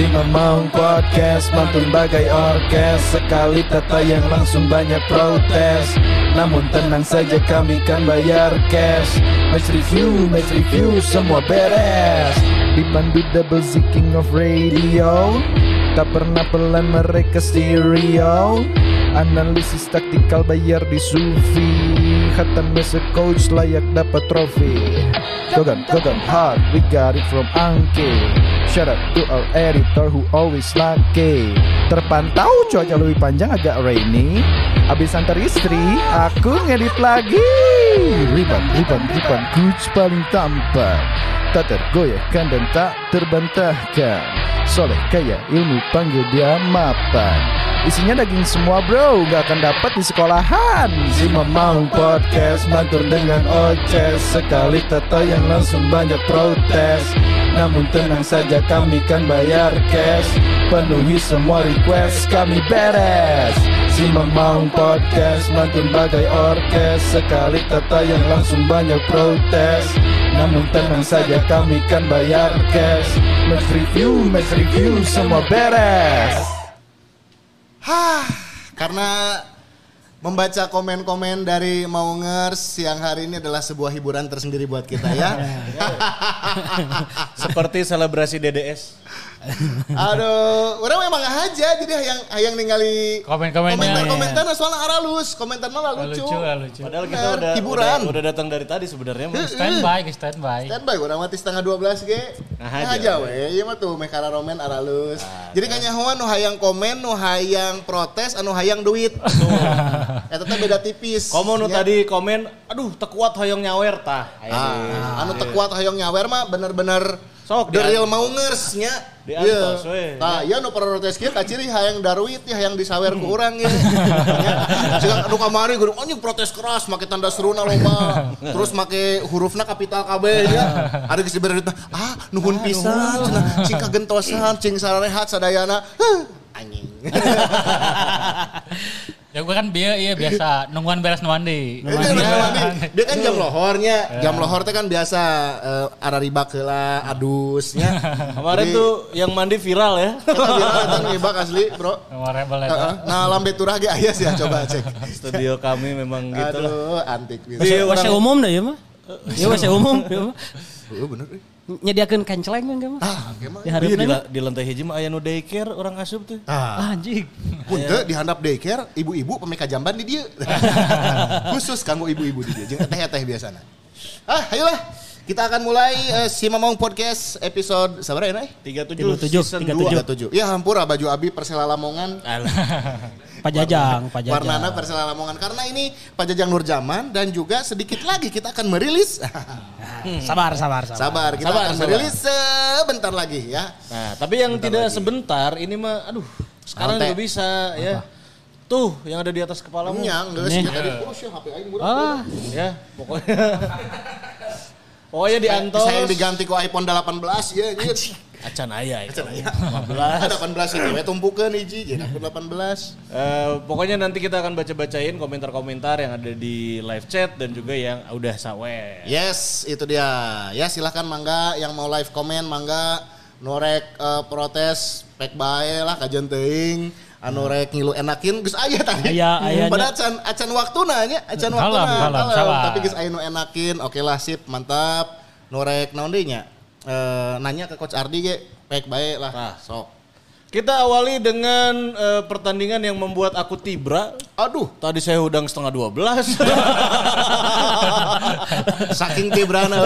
Si Mamang Podcast mantun bagai orkes. Sekali tata yang langsung banyak protes. Namun tenang saja kami kan bayar cash. Match review, match review semua beres. Dipandu double Z of Radio. Tak pernah pelan mereka stereo. Analisis taktikal bayar di Sufi Hatam as coach layak dapat trofi. Gogan, Gogan hard, we got it from Angke Shout out to our editor who always lucky Terpantau cuaca lebih panjang agak rainy. Abis antar istri, aku ngedit lagi. Ribbon, ribbon, ribbon, coach paling tampan Tak tergoyahkan dan tak terbantahkan Soleh kaya ilmu panggil dia mapan. Isinya daging semua bro. Gak akan dapat di sekolahan. Si Mamang Podcast Mantur dengan oces. Sekali tata yang langsung banyak protes. Namun tenang saja kami kan bayar cash. Penuhi semua request kami beres Si Mamang Podcast Mantun bagai orkes Sekali tata yang langsung banyak protes namun tenang saja kami kan bayar cash Match review, match review semua beres Hah, karena membaca komen-komen dari Maungers siang hari ini adalah sebuah hiburan tersendiri buat kita ya. Seperti selebrasi DDS. Aduh, orang memang aja jadi yang yang ningali Komen-komennya. komentar-komentar soalnya aralus, komentar malah lucu. Lucu lucu. Padahal kita Bener, udah, hiburan. udah udah datang dari tadi sebenarnya. Standby, guys, standby. Standby orang mati setengah 12 ge. Nah Nah aja, we, ieu mah tuh mekara romen aralus. Jadi kanyahoan nu hayang komen, nu hayang protes, anu hayang duit. Eta teh beda tipis. Komo nu Ya. tadi komen, aduh tekuat hoyong nyawer tah. Ah, anu teu kuat hayang nyawer mah bener-bener Sok, the di- real maungers nya. Diantos, we. Nah, ya nu protes kieu kaciri hayang daruit ya hayang disawer ku urang ya. Cenah anu kamari guru anjing protes keras make tanda seruna loba. Terus make hurufna kapital KB ya. Ada geus duit, ah nuhun pisan cenah cing kagentosan cing sarehat sadayana. Anjing. Ya gue kan dia iya biasa nungguan beres mandi. Yang mandi. Dia kan jam lohornya, jam lohor teh kan biasa eh, arariba heula, adusnya. Kemarin tuh yang mandi viral ya. Kita eta ngibak asli, Bro. Heeh. eta. Nah, lambe turah ge aya sih ya coba cek. Studio kami memang gitu lah. Aduh, antik orang- umum dah ya mah. Ya WC umum. ya mah. Oh, bener. Nyediakeun kenceleng kan mah. Ah, gimana? Di Iya, di, la- di lantai hiji mah aya nu daycare orang asup tuh. Ah, Anjing. punte di handap daycare, ibu-ibu pemeka jamban di dia. Khusus kanggo ibu-ibu di dia, jeung teh-teh biasana. Ah, ayolah. Kita akan mulai eh, si Mamong Podcast episode sabar ya, Nay? 37 37, season 37. 2. 37. Ya hampura baju Abi Persela Lamongan. Pak Jajang, Pak Jajang. Warnana Persela Lamongan karena ini Pak Jajang Nurjaman dan juga sedikit lagi kita akan merilis Sabar, sabar, sabar. sabar kita Sabar, akan sabar. merilis sebentar lagi ya. Nah, tapi yang tidak sebentar ini mah aduh, sekarang Ante. juga bisa ya. Tuh, yang ada di atas kepalamu. Nyang Nih. ya tadi oh sih HP aing murah. Ah, Ya, pokoknya. pokoknya di Antos. Saya diganti ku iPhone 18 ya anjir. Acan aya itu. Ah, 18 itu we tumpukeun hiji jadi iPhone 18. Eh, pokoknya nanti kita akan baca-bacain komentar-komentar yang ada di live chat dan juga yang udah sawe. Yes, itu dia. Ya silahkan mangga yang mau live komen mangga norek eh, protes pek bae lah kajian teuing anu rek ngilu enakin geus aya tadi. Aya, aya, Pada nya. acan acan waktuna nya, acan waktuna. kalem, kalem. sabar. Tapi geus aya nu enakin. Oke lah sip, mantap. Norek naon deui nya? Eh, nanya ke coach Ardi ge pek bae lah. Nah. Sok. Kita awali dengan eh, pertandingan yang membuat aku tibra. Aduh, Tadi saya udang setengah 12. saking tibrana.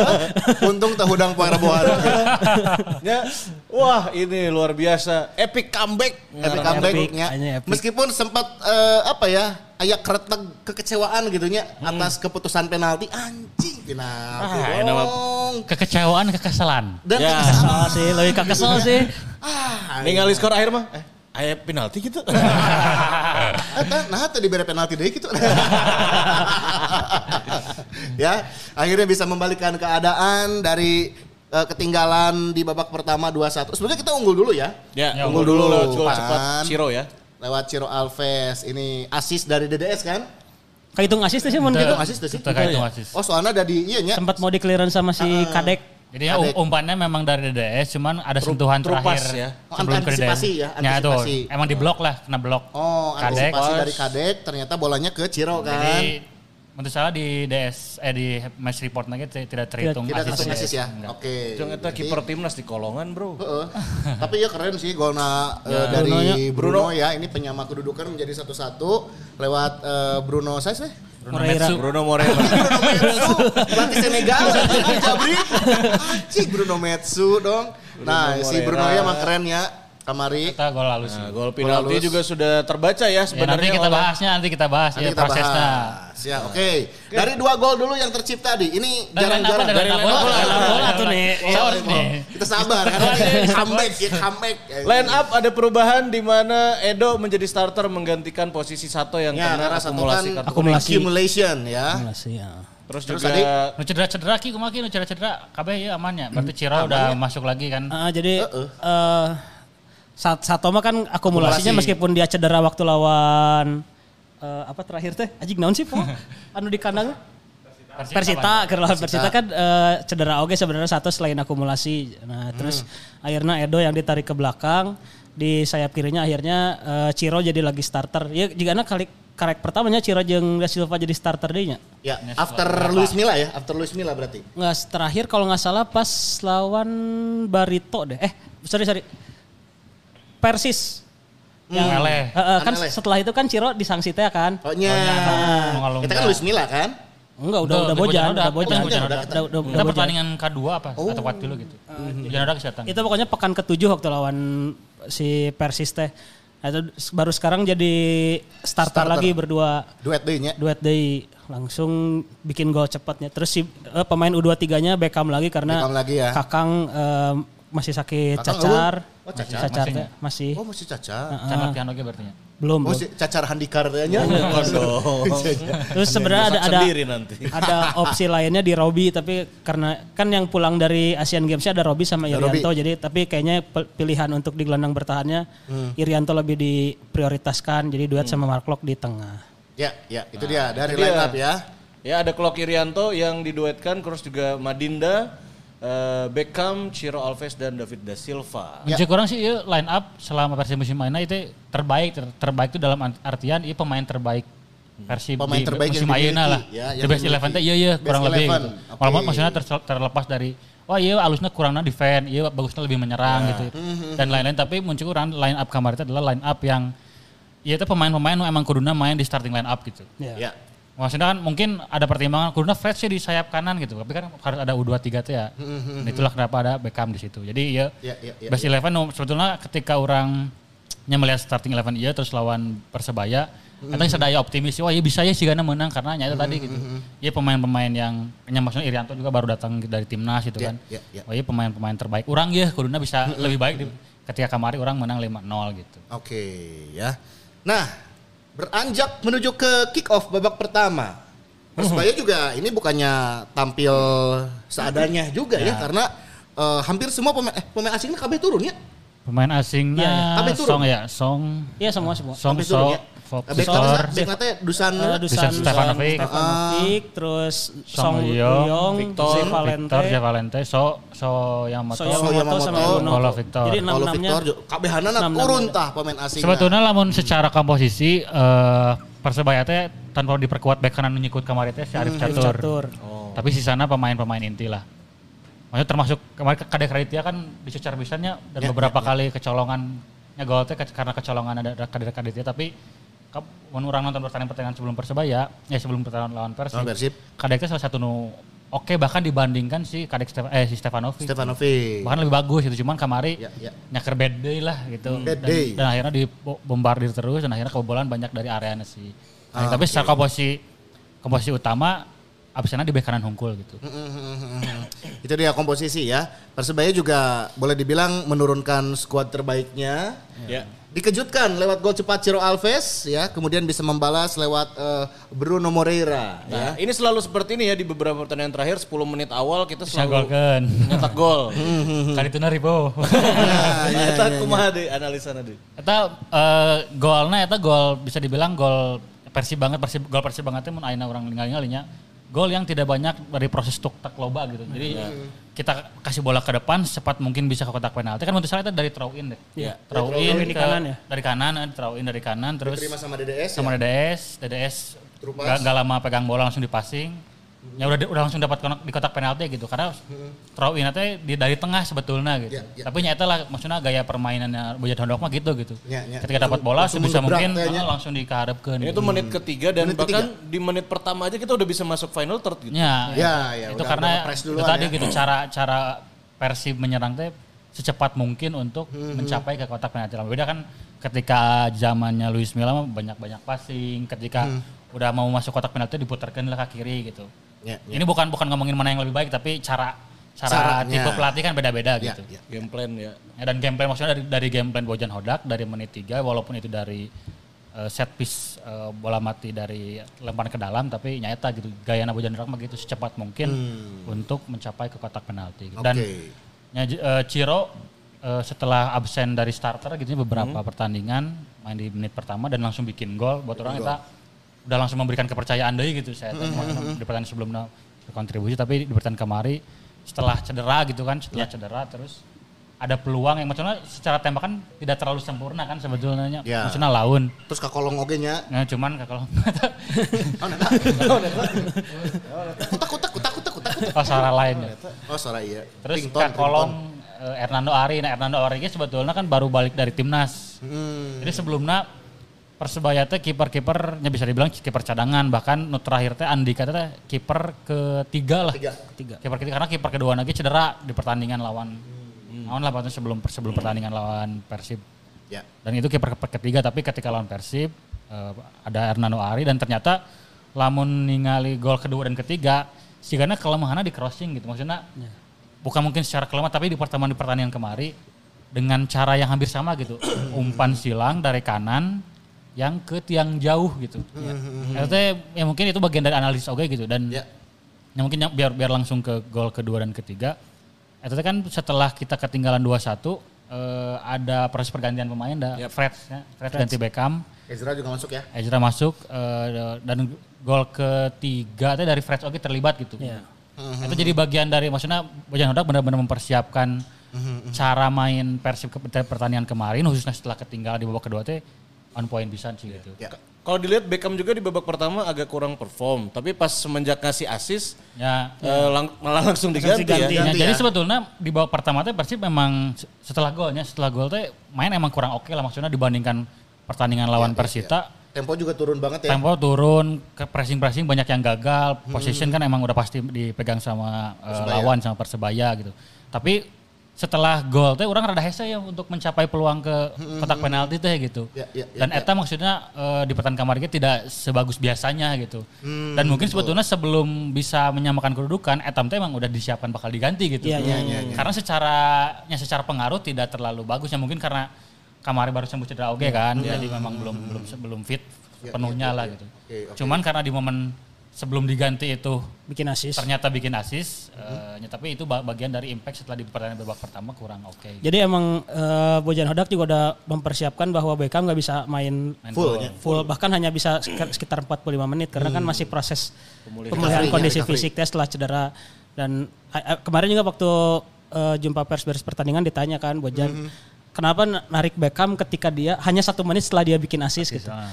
Untung teh hudang poe rebohan. ya, wah ini luar biasa. Epic comeback. Epic Ngarang- comeback-nya. Epic. Meskipun sempat eh, apa ya, aya kretek kekecewaan gitu nya atas keputusan penalti anjing penalti. Ah, mah- dong. Kekecewaan, kekesalan. Dan Ya. kekesalan. kesel sih, lebih ke kesel sih. Ah, Ningali skor akhir mah. Eh, aya penalti gitu. Eta, nah tadi diberi penalti deh gitu. ya, akhirnya bisa membalikan keadaan dari eh, ketinggalan di babak pertama 2-1. Sebenarnya kita unggul dulu ya. ya, Ya, unggul unggul dulu dulu. Pan. cepat Ciro ya. Lewat Ciro Alves. Ini asis dari DDS kan? Kayak hitung asis tuh sih mun Itu- gitu. asis tuh sih. itu kayak itu iya. asis. Oh soalnya ada di iya nya. Sempat mau di clearance sama si Kadek. Jadi ya Kadek. um- umpannya memang dari DDS, cuman ada sentuhan trupas terakhir ya. Oh, sebelum antisipasi ya, Ya tuh, antisipasi. emang di blok lah, kena blok. Oh, Kadek. antisipasi dari kadek ternyata bolanya ke Ciro kan. Jadi menurut saya di DS eh di match report lagi tidak terhitung Tidak terhitung DS. asis ya. Oke. Jong eta Jadi- kiper timnas di kolongan, Bro. Heeh. Tapi ya keren sih golna eh, dari Bruno, ya. Ini penyama kedudukan menjadi satu-satu lewat eh, Bruno saya sih. Bruno Moreira. Metsu. Bruno Moreira. Bruno Metsu, pelatih Senegal, Jabri. Anjing Bruno Metsu dong. Nah, si Moreira. Bruno ya mah keren ya. Kamari. Kita gol lalu sih. Nah, gol penalti juga sudah terbaca ya Ya, sebenarnya. nanti kita oleh- bahasnya, nanti kita bahas Nanti ya kita prosesnya. bahas. Ya, oke. Dari dua gol dulu yang tercipta di. Ini jarang-jarang. Dari bola. Up bola tuh nih. Oh, Sabar nih. Kita sabar karena ini comeback ya, comeback. Line up ada perubahan di mana Edo menjadi starter menggantikan posisi Sato yang Ya, kena karena satu akumulasi kan kartu. Akumulasi. accumulation ya. Akumulasi, ya. Terus, Terus juga tadi? Nu cedera-cedera ki kumaha ki nu cedera-cedera kabeh ya aman ya. Berarti Ciro udah masuk lagi kan. Ah, jadi Heeh. eh Sat Sato mah kan akumulasinya Akumulasi. meskipun dia cedera waktu lawan eh, apa terakhir teh? Anjing naon sih po anu di kandang? Persita ke lawan Persita kan eh, cedera oge sebenarnya satu selain akumulasi. Nah terus akhirnya Edo yang ditarik ke belakang di sayap kirinya akhirnya eh, Ciro jadi lagi starter. Ya jika anak kali karek pertamanya Ciro jeung Da Silva jadi starter deh nya Ya, after Luis Milla ya, after Luis Milla berarti. nggak terakhir kalau nggak salah pas lawan Barito deh. Eh sorry sorry Persis Yang Ele. Eh, eh, kan Anele. setelah itu kan Ciro disangsi teh kan Oh, nya. Mengalungkan. Kita kan Luis Milla kan? enggak udah udah bojan udah bojan Bojan, udah udah. udah udah Kita bojan. pertandingan kedua apa? Atau kuat dulu gitu. Jangan ada kesehatan. itu pokoknya pekan ketujuh waktu lawan si Persis teh Nah, itu baru sekarang jadi starter, Starter. lagi berdua Duet deh nya. duet day langsung bikin gol cepatnya terus si eh, pemain U23 nya Beckham lagi karena Beckham lagi ya. Kakang eh, masih sakit Kakang cacar eueuh? Oh, cacar. cacar Masih. masih Oh, masih cacar. Can latihan lagi berarti ya. belum Oh, si cacar handikar teh nya. Waduh. terus sebenarnya ada ada sendiri nanti. ada opsi lainnya di Robi tapi karena kan yang pulang dari Asian Games ada Robi sama Irianto Robi. jadi tapi kayaknya pilihan untuk di gelandang bertahannya Hmm. Irianto lebih diprioritaskan jadi duet sama Mark Locke di tengah. Ya, ya, itu dia dari itu line dia. up ya. Ya ada Klok Irianto yang diduetkan terus juga Madinda, eh, Beckham, Ciro Alves dan David da Silva. Ya. Mencek kurang sih iya, line up selama versi musim mainnya itu terbaik Ter- terbaik itu dalam artian iya pemain terbaik versi Pemain di terbaik musim dimiliki, lah. ya, The best eleven teh iya iya Best kurang lebih 11, gitu. Walaupun maksudnya ter- terlepas dari wah iya alusnya kurangnya defend, iya bagusnya lebih menyerang gitu. Hmm, Dan lain-lain tapi muncul kurang line up kamar itu adalah line up yang Iya itu pemain-pemain nu emang kuduna main di starting line up gitu. Ya. Maksudnya kan mungkin ada pertimbangan kuduna Fred sih di sayap kanan gitu. Tapi kan harus ada U23 tuh ya. Dan itulah kenapa ada Beckham di situ. Jadi ya, Ya, ya, ya, best eleven nu sebetulnya ketika orang melihat starting eleven iya terus lawan Persebaya Katanya sedaya optimis, wah iya bisa ya sih karena menang karena nyata tadi gitu. Iya pemain-pemain yang, yang maksudnya Irianto juga baru datang dari timnas gitu Ya, kan. ya, ya. Wah iya pemain-pemain terbaik. Orang ya kuduna bisa lebih baik di, ketika kemarin orang menang 5-0 gitu. Oke, ya. Nah, beranjak menuju ke kick off babak pertama. Persebaya juga ini bukannya tampil seadanya juga ya, karena eh, hampir semua pemain eh, pemain asingnya kabeh turun ya. Pemain asingnya Iya, iya. Tapi turun. Song ya, Song, Iya semua semua. Song, Kabeh turun ya. Bek Sor, bek nate Dusan Eh, Dusan Stefanovic. Stefanovic, terus Song Song Uyong, Uyong, Victor, Valente, Victor, Valente, So, So Yamamoto, So Yamamoto sama. Paulo Victor. Jadi juga kabehanana enam-enam turun tah pemain asing. Sebetulnya lamun secara komposisi eh, Persebaya teh tanpa diperkuat bek kanan nyikut kemarin teh si Arif Catur. catur. Tapi sisana pemain-pemain inti lah. Maksudnya termasuk kemarin ke- Kadek Raditya kan dicecar bisannya dan Ya, beberapa kali kecolongannya gol teh ke- karena kecolongan ada Kadek Raditya tapi orang nonton pertandingan pertandingan sebelum Persebaya, ya sebelum pertandingan lawan Persib. Lawan Persib. Kadek teh salah satu nu oke bahkan dibandingkan si Kadek Stef- eh si Stefanovic. Stefanovic. bahkan lebih bagus gitu cuman kamari Ya, ya. nyaker bad day lah gitu Bad dan, day. dan akhirnya dibombardir terus dan akhirnya kebobolan banyak dari areanya sih Ah, Nah, tapi oke. secara komposisi komposisi utama absennya di bek kanan hungkul gitu Itu dia komposisi ya. Persebaya juga boleh dibilang menurunkan skuad terbaiknya. Ya. Dikejutkan lewat gol cepat Ciro Alves ya, kemudian bisa membalas lewat eh, Bruno Moreira ya. Nah, ini selalu seperti ini ya di beberapa pertandingan terakhir 10 menit awal kita selalu nyetak gol. kali itu ribu Nah, ya, Eta ya, kumaha deh analisana deh. eta eh, golnya eta gol bisa dibilang gol Persib banget Persib gol Persib banget teh mun ayeuna urang ningali ngalinya gol yang tidak banyak dari proses tuk tak loba gitu. Jadi kita kasih bola ke depan secepat mungkin bisa ke kotak penalti kan saya itu dari throw in deh. Iya. Throw Throw in in ke- kanan ya? Dari kanan, eh, throw in dari kanan terus Diterima sama DDS sama ya? DDS, DDS Terupas. nggak nggak lama pegang bola langsung dipassing. Ya udah udah langsung dapat konak- di kotak penalti gitu karena throw in teh di dari tengah sebetulnya gitu. Ya, ya. Tapi nyata lah maksudnya gaya permainannya Bojan Hondok mah gitu gitu. Ya, ya. Ketika dapat bola Langsung sebisa mungkin kayaknya. ah, langsung dikaharapkeun. Ini gitu. tuh menit ketiga dan Menit bahkan di menit pertama aja kita udah bisa masuk final third gitu. Ya, Ya, ya, itu udah- karena udah itu tadi ya. gitu cara cara Persib menyerang teh secepat mungkin untuk Hmm, mencapai ke kotak penalti. Beda kan ketika zamannya Luis Milla mah banyak-banyak passing, ketika Hmm. udah mau masuk kotak penalti diputarkan lah ke kiri gitu. Ya, ya. Ini bukan bukan ngomongin mana yang lebih baik tapi cara cara Caranya. tipe pelatih kan beda-beda Ya, gitu. ya. Game plan ya. Ya, dan game plan maksudnya dari dari game plan Bojan Hodak dari menit 3 walaupun itu dari eh, set piece eh, bola mati dari lemparan ke dalam tapi nyata gitu gaya Bojan Hodak mah gitu secepat mungkin untuk mencapai ke kotak penalti. Dan Hmm. Oke. ya, eh, Ciro eh, setelah absen dari starter gitu beberapa pertandingan main di menit pertama dan langsung bikin gol buat orang kita udah langsung memberikan kepercayaan deh gitu saya teh, di pertandingan sebelumnya berkontribusi tapi di pertandingan kemari setelah cedera gitu kan setelah cedera terus ada peluang yang maksudnya secara tembakan tidak terlalu sempurna kan sebetulnya Ya. maksudnya laun Terus ke kolong oge nya. nah, cuman kalau Kutak kutak kutak kutak kutak. oh salah lain ya. Oh, suara iya. terus ke kolom eh, Hernando Ari nah Hernando Ari sebetulnya kan baru balik dari timnas. Hmm. Jadi sebelumnya Persebaya teh kiper-kipernya bisa dibilang kiper cadangan bahkan nu terakhir teh Andika teh kiper ketiga lah. Tiga. Tiga. Kiper ketiga karena kiper kedua lagi cedera di pertandingan lawan lawan lah sebelum sebelum pertandingan lawan Persib. Ya. Dan itu kiper ketiga tapi ketika lawan Persib eh, ada Hernando Ari dan ternyata lamun ningali gol kedua dan ketiga sih karena kelemahannya di crossing gitu maksudnya bukan mungkin secara kelemah tapi di pertemuan di pertandingan kemari dengan cara yang hampir sama gitu umpan silang dari kanan yang ke tiang jauh gitu ya. ya mungkin itu bagian dari analisis oke gitu dan Ya. ya mungkin yang biar biar langsung ke gol kedua dan ketiga itu kan setelah kita ketinggalan 2-1 eh, ada proses pergantian pemain da Yap. Fred ya. Fred ganti Beckham Ezra juga masuk ya. Ezra masuk eh, dan gol ketiga teh dari Fred oke terlibat gitu. Iya. Itu jadi bagian dari maksudnya Bojan Hodak benar-benar mempersiapkan cara main Persib ke pertandingan kemarin khususnya setelah ketinggalan di babak kedua teh on point bisa sih gitu. Ya. Kalau dilihat Beckham juga di babak pertama agak kurang perform, tapi pas semenjak ngasih assist Ya, eh, lang- malah langsung diganti, diganti. ya. Ya, Ganti jadi ya. sebetulnya di babak pertama teh Persib memang se- setelah golnya, setelah gol teh main emang kurang oke lah maksudnya dibandingkan pertandingan lawan Ya, ya, Persita. Tempo juga turun banget ya. Tempo turun, ke pressing-pressing banyak yang gagal, position kan emang udah pasti dipegang sama Persebaya. lawan sama Persebaya gitu. Tapi setelah gol teh orang rada hese ya untuk mencapai peluang ke kotak penalti teh gitu. Ya, ya, ya, Dan ya. eta maksudnya eh, di pertandingan kemarin tidak sebagus biasanya gitu. Hmm, Dan mungkin sebetulnya sebelum bisa menyamakan kedudukan, etam teh emang udah disiapkan bakal diganti gitu. Iya, iya, iya, iya. Karena secara ya secara pengaruh tidak terlalu bagus ya mungkin karena kemarin baru sembuh cedera oke kan, jadi memang belum belum belum fit Iya, penuhnya iya, lah iya. gitu. Oke, oke. Cuman karena di momen sebelum diganti itu Bikin asis. ternyata bikin asis, eh, ya, tapi itu ba- bagian dari impact setelah di pertandingan babak pertama kurang oke. Jadi emang eh, Bojan Hodak juga udah mempersiapkan bahwa Beckham nggak bisa main Main Full, gol. ya. full bahkan hanya bisa sekitar 45 menit karena kan masih proses pemulihan, Recovery-nya, kondisi recovery. fisik tes setelah cedera dan a- kemarin juga waktu eh, jumpa pers beres pertandingan ditanya kan Bojan kenapa n- narik Beckham ketika dia hanya satu menit setelah dia bikin asis gitu. Nah,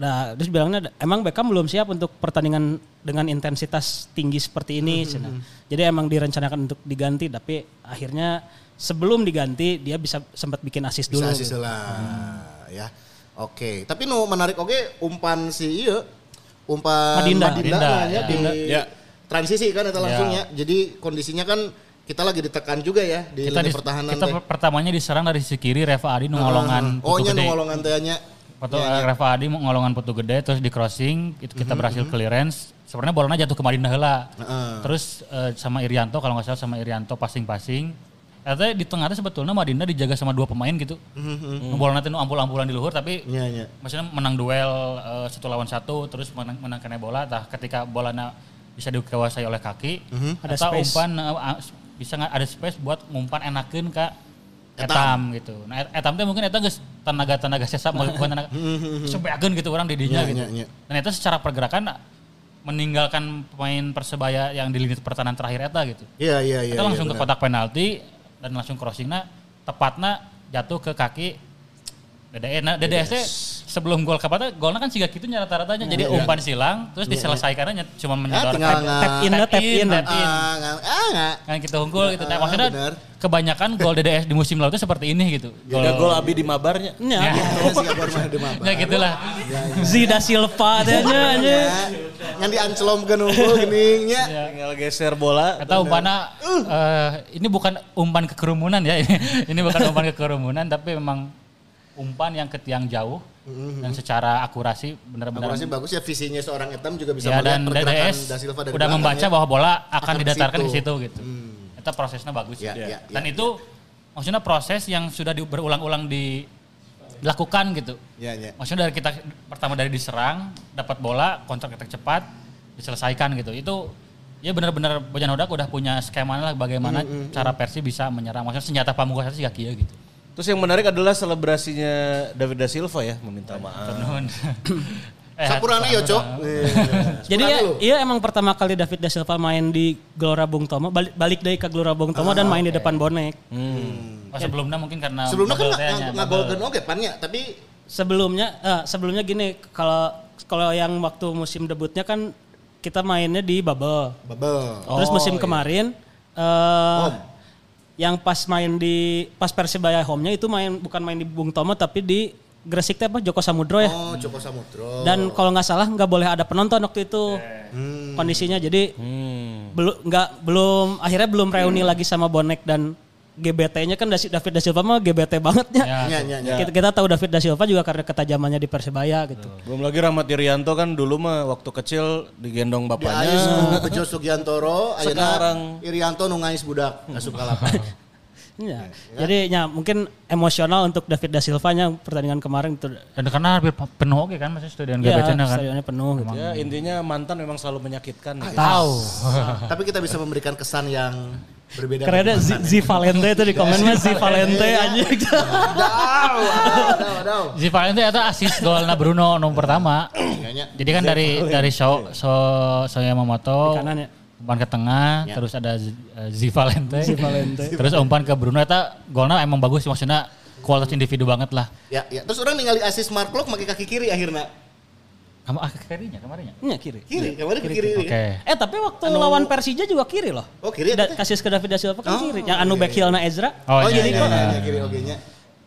Nah, terus bilangnya emang Beckham belum siap untuk pertandingan dengan intensitas tinggi seperti ini. cina. Jadi emang direncanakan untuk diganti, tapi akhirnya sebelum diganti dia bisa sempat bikin asis dulu. Bisa asis gitu. lah ya. Oke, tapi nu menarik oke umpan si iya umpan Madinda. Madinda, Madinda, ya, ya. di Ya. transisi kan itu langsung ya. Jadi kondisinya kan kita lagi ditekan juga ya di kita lini di- pertahanan kita teh. pertamanya diserang dari sisi kiri Reva Adi nu ngolongan Oh putu nya nu Foto Iya, iya. Reva Adi mau ngolongan putu gede terus di crossing itu kita berhasil clearance. Sebenarnya bolanya jatuh ke Madinah heula. Heeh. Terus eh, sama Irianto kalau nggak salah sama Irianto passing-passing. Ternyata di tengah sebetulnya Madinah dijaga sama dua pemain gitu. Mm Bola nanti nu ampul-ampulan di luhur tapi Iya nya. maksudnya menang duel eh, satu lawan satu terus menang, menang kena bola. Tah ketika bolanya bisa dikuasai oleh kaki, Ada eta space. umpan eh, ah, bisa nggak ada space buat ngumpan enakeun ke Etam. etam gitu. Nah, et- etam teh mungkin eta geus tenaga-tenaga sesap bukan tenaga sebeakeun gitu orang di dinya Nya, gitu. nya, nya. Dan itu secara pergerakan meninggalkan pemain Persebaya yang di lini pertahanan terakhir eta gitu. Iya iya iya. Kita langsung iya, ke kotak penalti dan langsung crossingnya tepatnya jatuh ke kaki DDE. Nah, DDS teh sebelum gol kapata golnya kan siga gitu nya rata-ratanya. Jadi umpan silang terus diselesaikannya cuma Ah, menyedot tinggal tap- nggak- Tap in, tap tap in. tap in. Ah, nggak- ah, nggak. Kan kita unggul gitu. Nah, Ah, maksudnya benar. kebanyakan gol DDS di musim lalu itu seperti ini gitu. Ada gol Abi di mabarnya. Nya, Ya. Nggak baru mah di mabak. Ya gitulah. Zida Silva teh nya nya. Yang diancelom ke nunggu gini nya. Tinggal geser bola. Atau umpana eh, ini bukan umpan kekerumunan ya ini ini bukan umpan kekerumunan tapi memang umpan yang ke tiang jauh dan secara akurasi benar-benar Akurasi bagus ya visinya seorang Etam juga bisa ya melihat dan pergerakan DDS Da Silva dari udah belakang membaca ya. bahwa bola akan Akan didatarkan ke situ. situ gitu. Itu prosesnya bagus. Ya, ya, dan ya, itu maksudnya proses yang sudah di- berulang-ulang di- dilakukan gitu. Ya, ya. Maksudnya dari kita pertama dari diserang, dapat bola, kontak attack cepat, diselesaikan gitu. Itu ya benar-benar Bojan Hodak udah punya skema lah bagaimana cara Persi bisa menyerang. Maksudnya senjata pamungkas sih gak kia gitu. Terus yang menarik adalah selebrasinya David da Silva ya meminta maaf. Nuhun. Eh, Sapurana yo, Cok. Jadi ya, iya emang pertama kali David da Silva main di Gelora Bung Tomo, balik, balik dari ke Gelora Bung Tomo dan main di depan bonek. Oh, sebelumnya mungkin karena Sebelumnya kan nggak- golden oke pannya, tapi Sebelumnya eh, sebelumnya gini, kalau kalau yang waktu musim debutnya kan kita mainnya di Bubble. bubble. Terus Oh, musim iya. kemarin eh Home. Yang pas main di pas Persibaya home-nya itu main bukan main di Bung Tomo tapi di Gresik teh apa Joko Samudro ya. Oh, Joko Samudro. Dan kalau nggak salah nggak boleh ada penonton waktu itu Hmm. kondisinya. Jadi Hmm. belum nggak belum akhirnya belum reuni lagi sama bonek dan GBT-nya kan David da Silva mah GBT bangetnya. Ya, Nya, nya, nya. Kita, kita tahu David da Silva juga karena ketajamannya di Persebaya gitu. Belum lagi Rahmat Irianto kan dulu mah waktu kecil digendong Di bapaknya. Ais Bejo Sugiantoro, Sekarang. Irianto nu ngais budak asup ka lapangan. Ya. Jadi ya mungkin emosional untuk David da Silva-nya pertandingan kemarin itu. Dan karena hampir penuh oke kan masih stadion Ya, GBC -nya kan. stadionnya penuh gitu. Ya intinya mantan memang selalu menyakitkan. Tahu. Tapi kita bisa memberikan kesan yang berbeda. Keren ada Z, Z Valente itu di komen mah Z Valente anjing. Dau, dau, dau. Si Valente itu asis golnya Bruno nomor pertama. Kayaknya Jadi kan dari dari show so so Yamamoto Di kanan ya. umpan ke tengah, terus ada Z, eh, Z Valente, Z Valente. terus umpan ke Bruno itu golnya emang bagus maksudnya kualitas individu banget lah. Ya, ya. Terus orang ningali asis Mark Lok pakai kaki kiri akhirnya. Kamu ah kirinya kemarinnya. Iya kiri. Kiri, kemarin ke kiri. Oke. Eh tapi waktu lawan Persija juga kiri loh. Oh, kiri Da, ya? kasih ke David da Silva kan Oh, kiri. Yang anu back heel-na Ezra. Oh, Oh, iya, jadi iya, iya. ya, kiri oge-nya.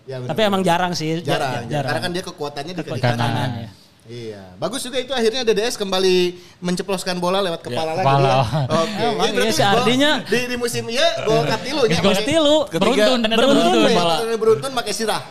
Ya, benar. Tapi emang jarang sih. ja- jarang, ja- Karena kan dia kekuatannya di kaki Kanan. kanan. ya. Iya, bagus juga itu akhirnya DDS kembali menceploskan bola lewat kepala lagi. kepala. ya. Oke. Emang Iya, berarti iya, si gol- Ardinya- di, di musim iya gol katilu nya. Gol masih- Tilu. Beruntun dan beruntun, beruntun. ya. Beruntun pakai sirah.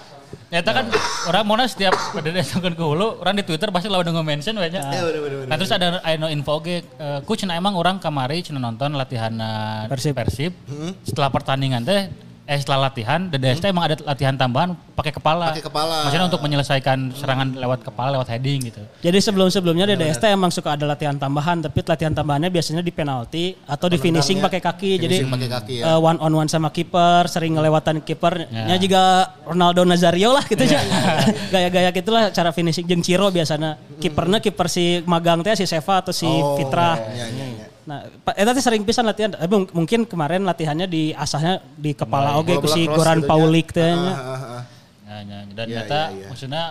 Ya kan orang mau setiap pada datang ke hulu, orang di Twitter pasti lawan dengan mention banyak. Ya, bener, bener, Nah terus ada Aino info ge, eh, ku cina emang orang kamari cina nonton latihan eh, Persib. Persib. Hmm. Setelah pertandingan teh, eh setelah latihan, DDS teh emang ada latihan tambahan pakai kepala. Pakai kepala. Maksudnya untuk menyelesaikan serangan lewat kepala, lewat heading gitu. Jadi sebelum-sebelumnya DDS teh emang suka ada latihan tambahan, tapi latihan tambahannya biasanya di penalti atau di finishing pakai kaki. Jadi Finishing pakai kaki ya. eh, one on one sama kiper, sering ngelewatan kipernya juga Ronaldo Nazario lah gitu ya. Gaya-gaya gitulah cara finishing jeung Ciro biasanya. Kipernya kiper si magang teh si Seva atau si Oh, Fitra. iya, iya, iya. Nah, Pak Eta teh sering pisan latihan. Tapi mung- mungkin kemarin latihannya di asahnya di kepala oge ku si Goran gitu, Paulik ya. teh. Ah, nya. ah, ah, ah. Nah, nah, dan Iya, ternyata iya, iya. maksudnya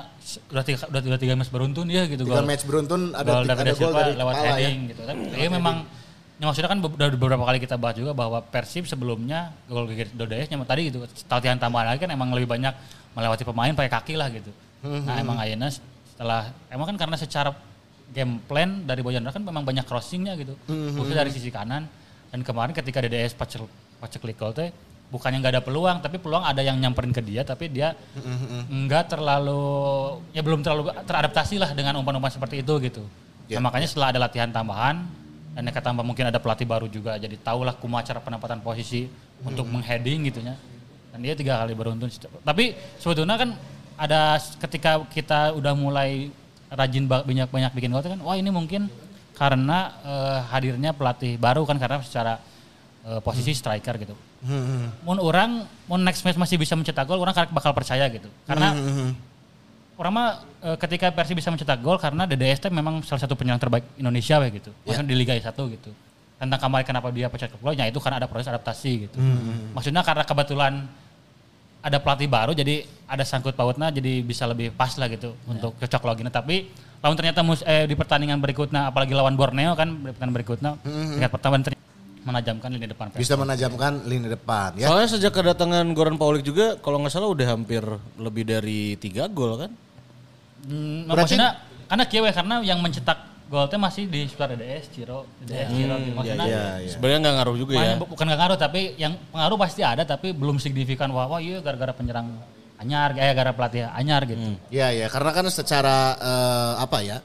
udah tiga, udah, udah tiga match beruntun ya gitu Tiga gol. match beruntun ada gol ada gol dari lewat kepala ya. heading gitu kan. Iya memang ya maksudnya kan udah beberapa kali kita bahas juga bahwa Persib sebelumnya gol Dodayes nyampe tadi gitu latihan tambahan lagi kan emang lebih banyak melewati pemain pakai kaki lah gitu. Hmm, Nah emang Ayana setelah emang kan karena secara game plan dari Boyan kan memang banyak crossingnya gitu. Hmm, Khususnya dari sisi kanan dan kemarin ketika DDS pacek pacek gol teh bukannya nggak ada peluang tapi peluang ada yang nyamperin ke dia tapi dia Hmm, nggak terlalu ya belum terlalu teradaptasi lah dengan umpan-umpan seperti itu gitu. Ya. Nah, makanya setelah ada latihan tambahan dan yang tambah mungkin ada pelatih baru juga jadi tahulah kuma cara penempatan posisi untuk mengheading gitu ya. Dan dia tiga kali beruntun. Tapi sebetulnya kan ada ketika kita udah mulai rajin ba- banyak banyak bikin gol kan wah ini mungkin karena eh, hadirnya pelatih baru kan karena secara eh, posisi striker gitu. Hmm, Mun orang, mun next match masih bisa mencetak gol, orang bakal percaya gitu. Karena orang mah eh, ketika Persib bisa mencetak gol karena DDS teh memang salah satu penyerang terbaik Indonesia gitu. Maksudnya di Liga 1 gitu. Tentang kemarin kenapa dia pecat gol ya itu karena ada proses adaptasi gitu. Maksudnya karena kebetulan ada pelatih baru jadi ada sangkut pautnya jadi bisa lebih pas lah gitu untuk cocok login tapi lawan ternyata mus- eh, di pertandingan berikutnya apalagi lawan Borneo kan di pertandingan berikutnya tingkat pertama ternyata menajamkan lini depan Bisa menajamkan lini depan ya. Soalnya sejak kedatangan Goran Paulik juga kalau nggak salah udah hampir lebih dari tiga gol kan. Hmm, Berarti- maksudnya karena kieu we, karena yang mencetak gol teh masih di sekitar DDS Ciro, DDS Ciro gitu. Maksudnya Iya, iya. Sebenarnya nggak ngaruh juga ya. main- bu- bukan gak ngaruh tapi yang pengaruh pasti ada tapi belum signifikan wah wah iya gara-gara penyerang anyar eh gara-gara pelatih anyar gitu. Iya ya, karena kan secara eh, apa ya?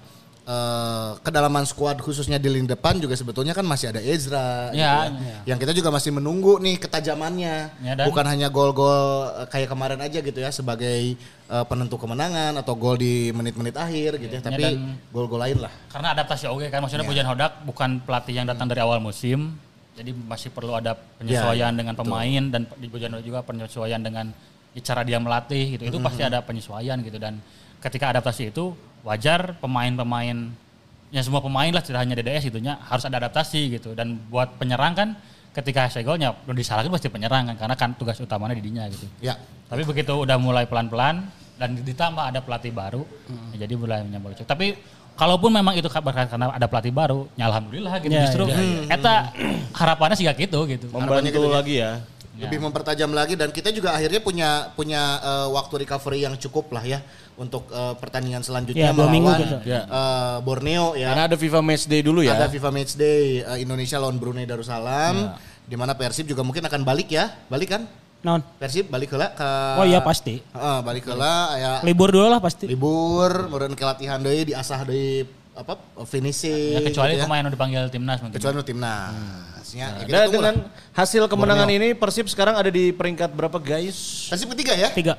Eh, kedalaman skuad khususnya di lini depan juga sebetulnya kan masih ada Ezra gitu Ya, ya. Yang kita juga masih menunggu nih ketajamannya. Ya, dan- Bukan hanya gol-gol eh, kayak kemarin aja gitu ya sebagai eh, penentu kemenangan atau gol di menit-menit akhir gitu ya, tapi dan- gol-gol lain lah. Karena adaptasi oke kan maksudnya Pujan Hodak bukan pelatih yang datang dari awal musim. Jadi masih perlu ada penyesuaian dengan pemain dan di Pujan Hodak juga penyesuaian dengan cara dia melatih gitu. Itu pasti ada penyesuaian gitu dan ketika adaptasi itu wajar pemain-pemain ya semua pemain lah tidak hanya DDS itunya harus ada adaptasi gitu dan buat penyerang kan ketika hasil golnya belum disalahkan pasti penyerang kan karena kan tugas utamanya di dinya gitu. Ya. Tapi begitu udah mulai pelan-pelan dan ditambah ada pelatih baru, ya jadi mulai menyambut cek. Tapi kalaupun memang itu kabar karena ada pelatih baru, ya alhamdulillah gitu. Ya, Justru eta harapannya sih gak gitu gitu. Membantu gitu ya. lagi ya. lebih mempertajam lagi dan kita juga akhirnya punya punya eh, waktu recovery yang cukup lah ya untuk eh, pertandingan selanjutnya Ya, dua minggu melawan gitu. Ya. eh, Borneo ya. Karena ada FIFA Match Day dulu ya. Ada FIFA Matchday eh, Indonesia lawan Brunei Darussalam Ya. di mana Persib juga mungkin akan balik ya. Balik kan? Non. Persib balik heula ke Oh iya pasti. Heeh, balik heula ya Libur dulu lah pasti. libur, kemudian ke latihan deui diasah deui apa finishing. Ya, kecuali gitu ya. pemain yang dipanggil timnas mungkin. kecuali timnas. Ya, ya kita Dan tunggu lah. dengan hasil kemenangan ini Persib sekarang ada di peringkat berapa guys? Persib ketiga ya? Tiga.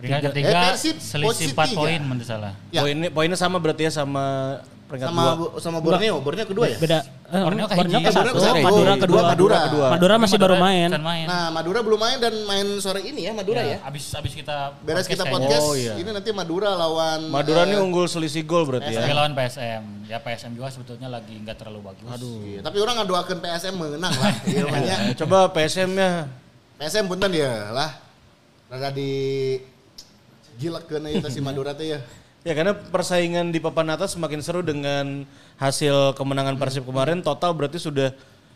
Peringkat Eh, ketiga Persib selisih 4 tiga. poin menurut salah. Ya. Poinnya poinnya sama berarti ya sama peringkat sama dua. Bu- sama Borneo, Borneo kedua ya? Beda. Eh, Borneo ke Borneo ke satu. Madura Oh, kedua. Madura kedua. Madura masih baru main. Kan main. Nah, Madura belum main dan main sore ini ya Madura ya. abis abis kita Beres kita podcast, Oh, iya. ini nanti Madura lawan Madura eh, nih unggul selisih gol berarti ya. Lawan PSM. Ya PSM juga sebetulnya lagi nggak terlalu bagus. iya, Tapi orang ngadoakeun PSM menang lah. Iya Coba PSM-nya PSM punten dia lah. Rada di gilekeun ieu teh si Madura teh ya. Ya karena persaingan di papan atas semakin seru dengan hasil kemenangan Persib kemarin total berarti sudah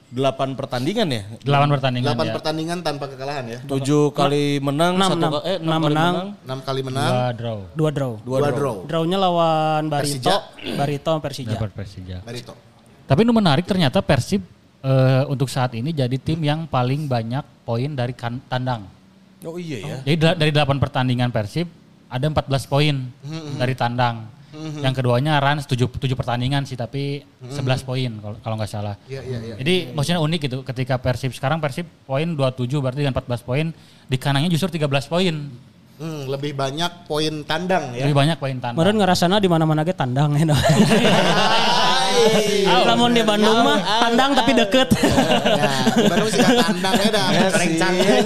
8 pertandingan ya. 8 pertandingan 8 ya. pertandingan tanpa kekalahan ya. 7 kali menang, Enam, satu enam. ka- eh, Enam kali menang. 6 kali menang, Dua draw. Dua draw. dua, dua draw. draw. Drawnya lawan Barito, Persija. Barito Persija. Dapat Persija. Barito. Tapi ini menarik ternyata Persib eh, untuk saat ini jadi tim yang paling banyak poin dari kan- tandang. Oh iya ya. Jadi da- dari 8 pertandingan Persib ada 14 poin dari tandang. Yang keduanya Rans 7, 7 pertandingan sih tapi 11 poin kalau kalau nggak salah. Iya iya iya. Jadi maksudnya unik gitu ketika Persib sekarang Persib poin 27 berarti dengan 14 poin di kanannya justru 13 poin. Hmm, lebih banyak poin tandang ya. Lebih banyak poin tandang. Kemarin ngerasana di mana-mana ge tandang ya. Namun di Bandung mah tandang tapi deket. Ya, di Bandung sih tandang ya dah. Ya Goreng sih. cangkeh.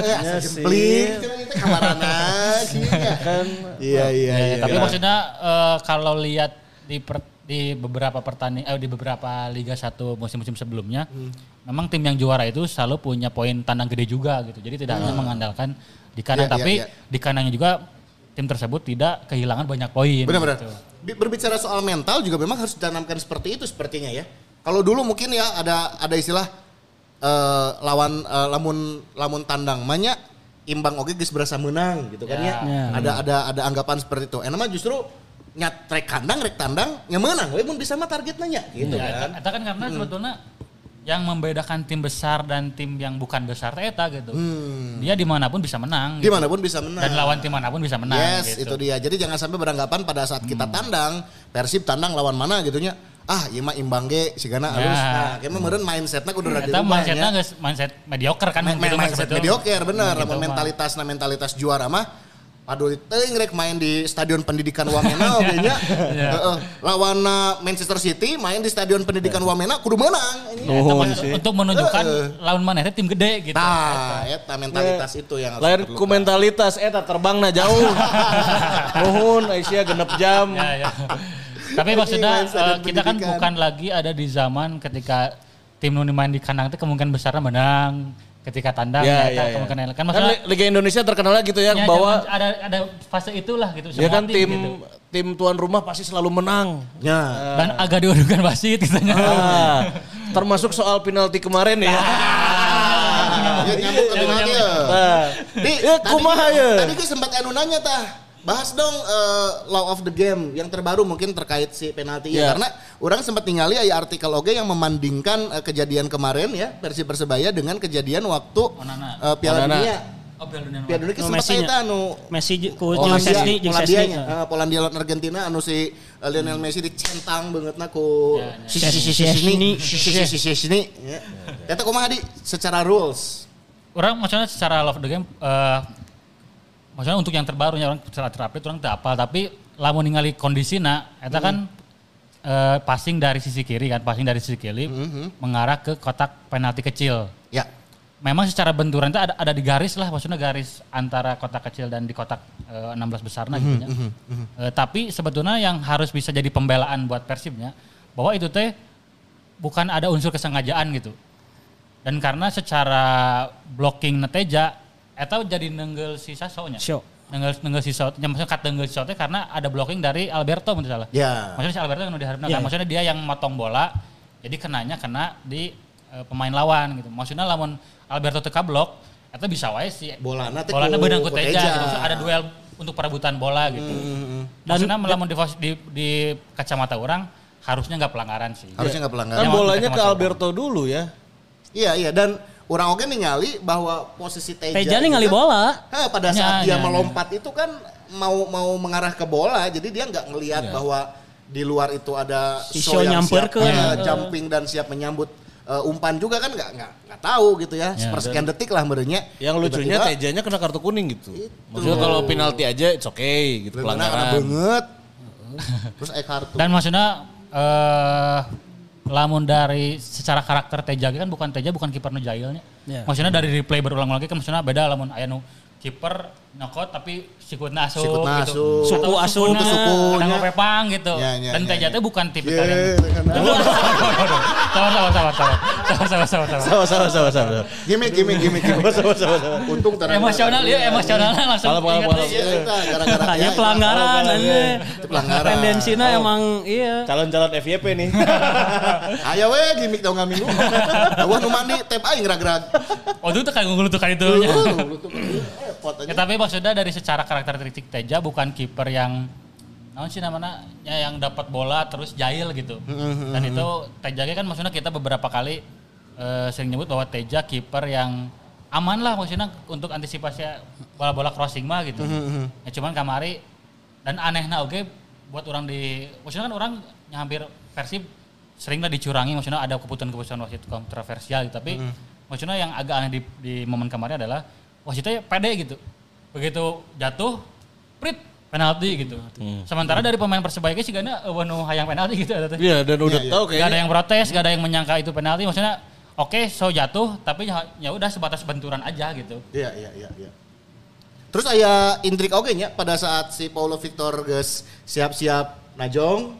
Ya Asa sih. jempling. Cuma itu kamarana sih ya. Kan Iya iya Ya, iya. tapi maksudnya eh, kalau lihat di di beberapa pertandingan eh, di beberapa Liga 1 musim-musim sebelumnya memang tim yang juara itu selalu punya poin tandang gede juga gitu. Jadi tidak hanya mengandalkan di kanan Iya, iya, tapi iya. di kanannya juga tim tersebut tidak kehilangan banyak poin. Benar-benar. gitu. Bi- Berbicara soal mental juga memang harus ditanamkan seperti itu sepertinya ya. Kalau dulu mungkin ya ada ada istilah eh, lawan eh, lamun lamun tandang banyak imbang oke geus berasa menang gitu kan ya. Ya. Ada ada ada anggapan seperti itu. Enak mah justru nyat rek kandang rek tandang nya menang mun bisa mah target nanya gitu Ya, kan. eta kan karena sebetulnya yang membedakan tim besar dan tim yang bukan besar eta gitu. Dia di mana pun bisa menang. gitu. Di mana pun bisa menang. Dan lawan tim mana pun bisa menang. Yes, gitu. itu dia. Jadi jangan sampai beranggapan pada saat kita tandang, Persib tandang lawan mana gitunya. Ah, ieu mah imbang ge sigana Ya. halus. Nah, kayaknya meureun mindsetna kudu rada dirubah mindsetnya nya. geus mindset mediocre kan Ma- gitu ma- mindset mediocre bener Gitu lamun mah. mentalitasna mentalitas juara mah Padahal teuing rek main di Stadion Pendidikan Wamena oge nya. Heeh. Lawan Manchester City main di Stadion Pendidikan Wamena kudu menang. Ini. Nuhun Untuk- menunjukkan lawan mana itu tim gede gitu. Nah, eta mentalitas itu yang harus Lain ku mentalitas eta terbang na jauh. Nuhun Aisyah genep jam. Ya, ya. Tapi maksudnya eh, kita kan bukan lagi ada di zaman ketika tim nu main di kandang itu kemungkinan besarnya menang ketika tandang Ya, ya, ya, ya. kemungkinan kan Kan maksudnya Li- Liga Indonesia terkenal gitu ya, ya, bahwa ada ada fase itulah gitu ya semua kan tim gitu. tim tuan rumah pasti selalu menang. Ya. dan agak diudukan wasit gitu Ah, termasuk soal penalti kemarin ya. Ya nyambung ke penalti ya. Nah, Di, ya tadi kumaha ya. Tadi gue sempat anu nanya tah. Bahas dong eh, law of the game yang terbaru mungkin terkait si penalti Ya. ya. Karena orang sempat ningali aya artikel oge yang memandingkan eh, kejadian kemarin ya versi Persebaya dengan kejadian waktu Onana. eh, Piala Onana. Dunia. Oh, Piala Dunia. Piala Dunia Nu sempat eta anu Messi ku Oh, Polandia, Sesni Polandia Sesni. Eh, Polandia lawan Argentina anu si eh, Lionel Messi dicentang banget na ku si si si si Sesni si si si si Sesni. Ya. Eta kumaha di secara rules. orang maksudnya secara love the game eh maksudnya untuk yang terbarunya orang secara terapi orang tidak apal tapi lamun ningali kondisina eta kan eh, passing dari sisi kiri kan passing dari sisi kiri mengarah ke kotak penalti kecil Ya. memang secara benturan itu ada ada di garis lah maksudnya garis antara kotak kecil dan di kotak eh, 16 besar nah gitu ya. Eh, tapi sebetulnya yang harus bisa jadi pembelaan buat Persibnya bahwa itu teh bukan ada unsur kesengajaan gitu. Dan karena secara blocking neteja eta jadi nenggel si Sasonya. Sio. Nenggel nenggel si Saso, ya, maksudnya kat nenggel si Saso teh karena ada blocking dari Alberto menurut salah. Ya. Maksudnya si Alberto yang udah diharapkan kan. iya. Maksudnya dia yang motong bola, jadi kenanya kena di eh, pemain lawan gitu. Maksudnya lamun Alberto teka blok, itu bisa wae sih. Bolana teh Bolana ku- beunang ku Teja gitu. Maksudnya ada duel untuk perebutan bola gitu. Maksudnya lamun di, di, di kacamata orang harusnya nggak pelanggaran sih. Harusnya nggak pelanggaran. Kan Ya, bolanya ke. Alberto dulu ya. Iya iya dan orang oke ningali bahwa posisi Teja Teja itu ningali kan- bola. Hah, pada Ya, saat dia ya, melompat itu kan mau mau mengarah ke bola jadi dia nggak ngelihat bahwa di luar itu ada Si show yang siap eh, Ya. jumping dan siap menyambut eh, umpan juga kan nggak nggak nggak tahu gitu ya, Ya, sepersekian detik lah merenya Yang lucunya Tejanya kena kartu kuning gitu. Itu. Maksudnya kalau penalti aja it's okay gitu karena pelanggaran. banget terus eh kartu Dan maksudnya eh lamun dari secara karakter Teja kan bukan Teja bukan kiper nu jailnya. Ya. Maksudnya dari replay berulang lagi kan maksudnya beda lamun aya nu kiper nyokot tapi sikutna asup Sikutna gitu. asup. Suku Atau asup, itu sukunya. kadang ngepepang gitu. Ya, ya, Dan ya, Teja ya. teh bukan tipikal Iya, yang dengan- Aduh, aduh, aduh, aduh. Sabar, sabar, sabar, sabar. Sabar, sabar, sabar, sabar. Sama sama sama sama. gimmick gimmick gimmick gimmick Sama sama sama. untung terang Emosional ya, emosionalnya langsung Kalau. Iya, itu gara-gara ya, pelanggaran aja. Itu pelanggaran. Tendensinya Oh. emang iya. Calon-calon FYP nih. Ayo we gimmick dong minggu. Gua nu mandi tep aing rag-rag. Oh itu tuh kayak ngulutukan itu. Ya, aja. tapi maksudnya dari secara karakteristik Teja bukan kiper yang naon sih namanya ya yang dapat bola terus jahil gitu. Dan itu Teja kan maksudnya kita beberapa kali eh, sering nyebut bahwa Teja kiper yang aman lah maksudnya untuk antisipasi bola-bola crossing mah gitu. Ya cuman kamari dan anehnya oke buat orang di maksudnya kan orang yang hampir Persib sering lah dicurangi maksudnya ada keputusan-keputusan wasit kontroversial gitu. tapi maksudnya yang agak aneh di, di momen kemarin adalah wasitnya pede gitu begitu jatuh prit penalti gitu sementara dari pemain persebaya sih karena wanu hayang penalti gitu ada. Iya dan udah Iya, iya. tahu Gak ada kayaknya. yang protes, gak ada yang menyangka itu penalti. Maksudnya, oke, so jatuh, tapi ya ya udah sebatas benturan aja gitu. Iya iya iya iya. Terus aya intrik oge nya pada saat si Paulo Victor geus siap-siap najong,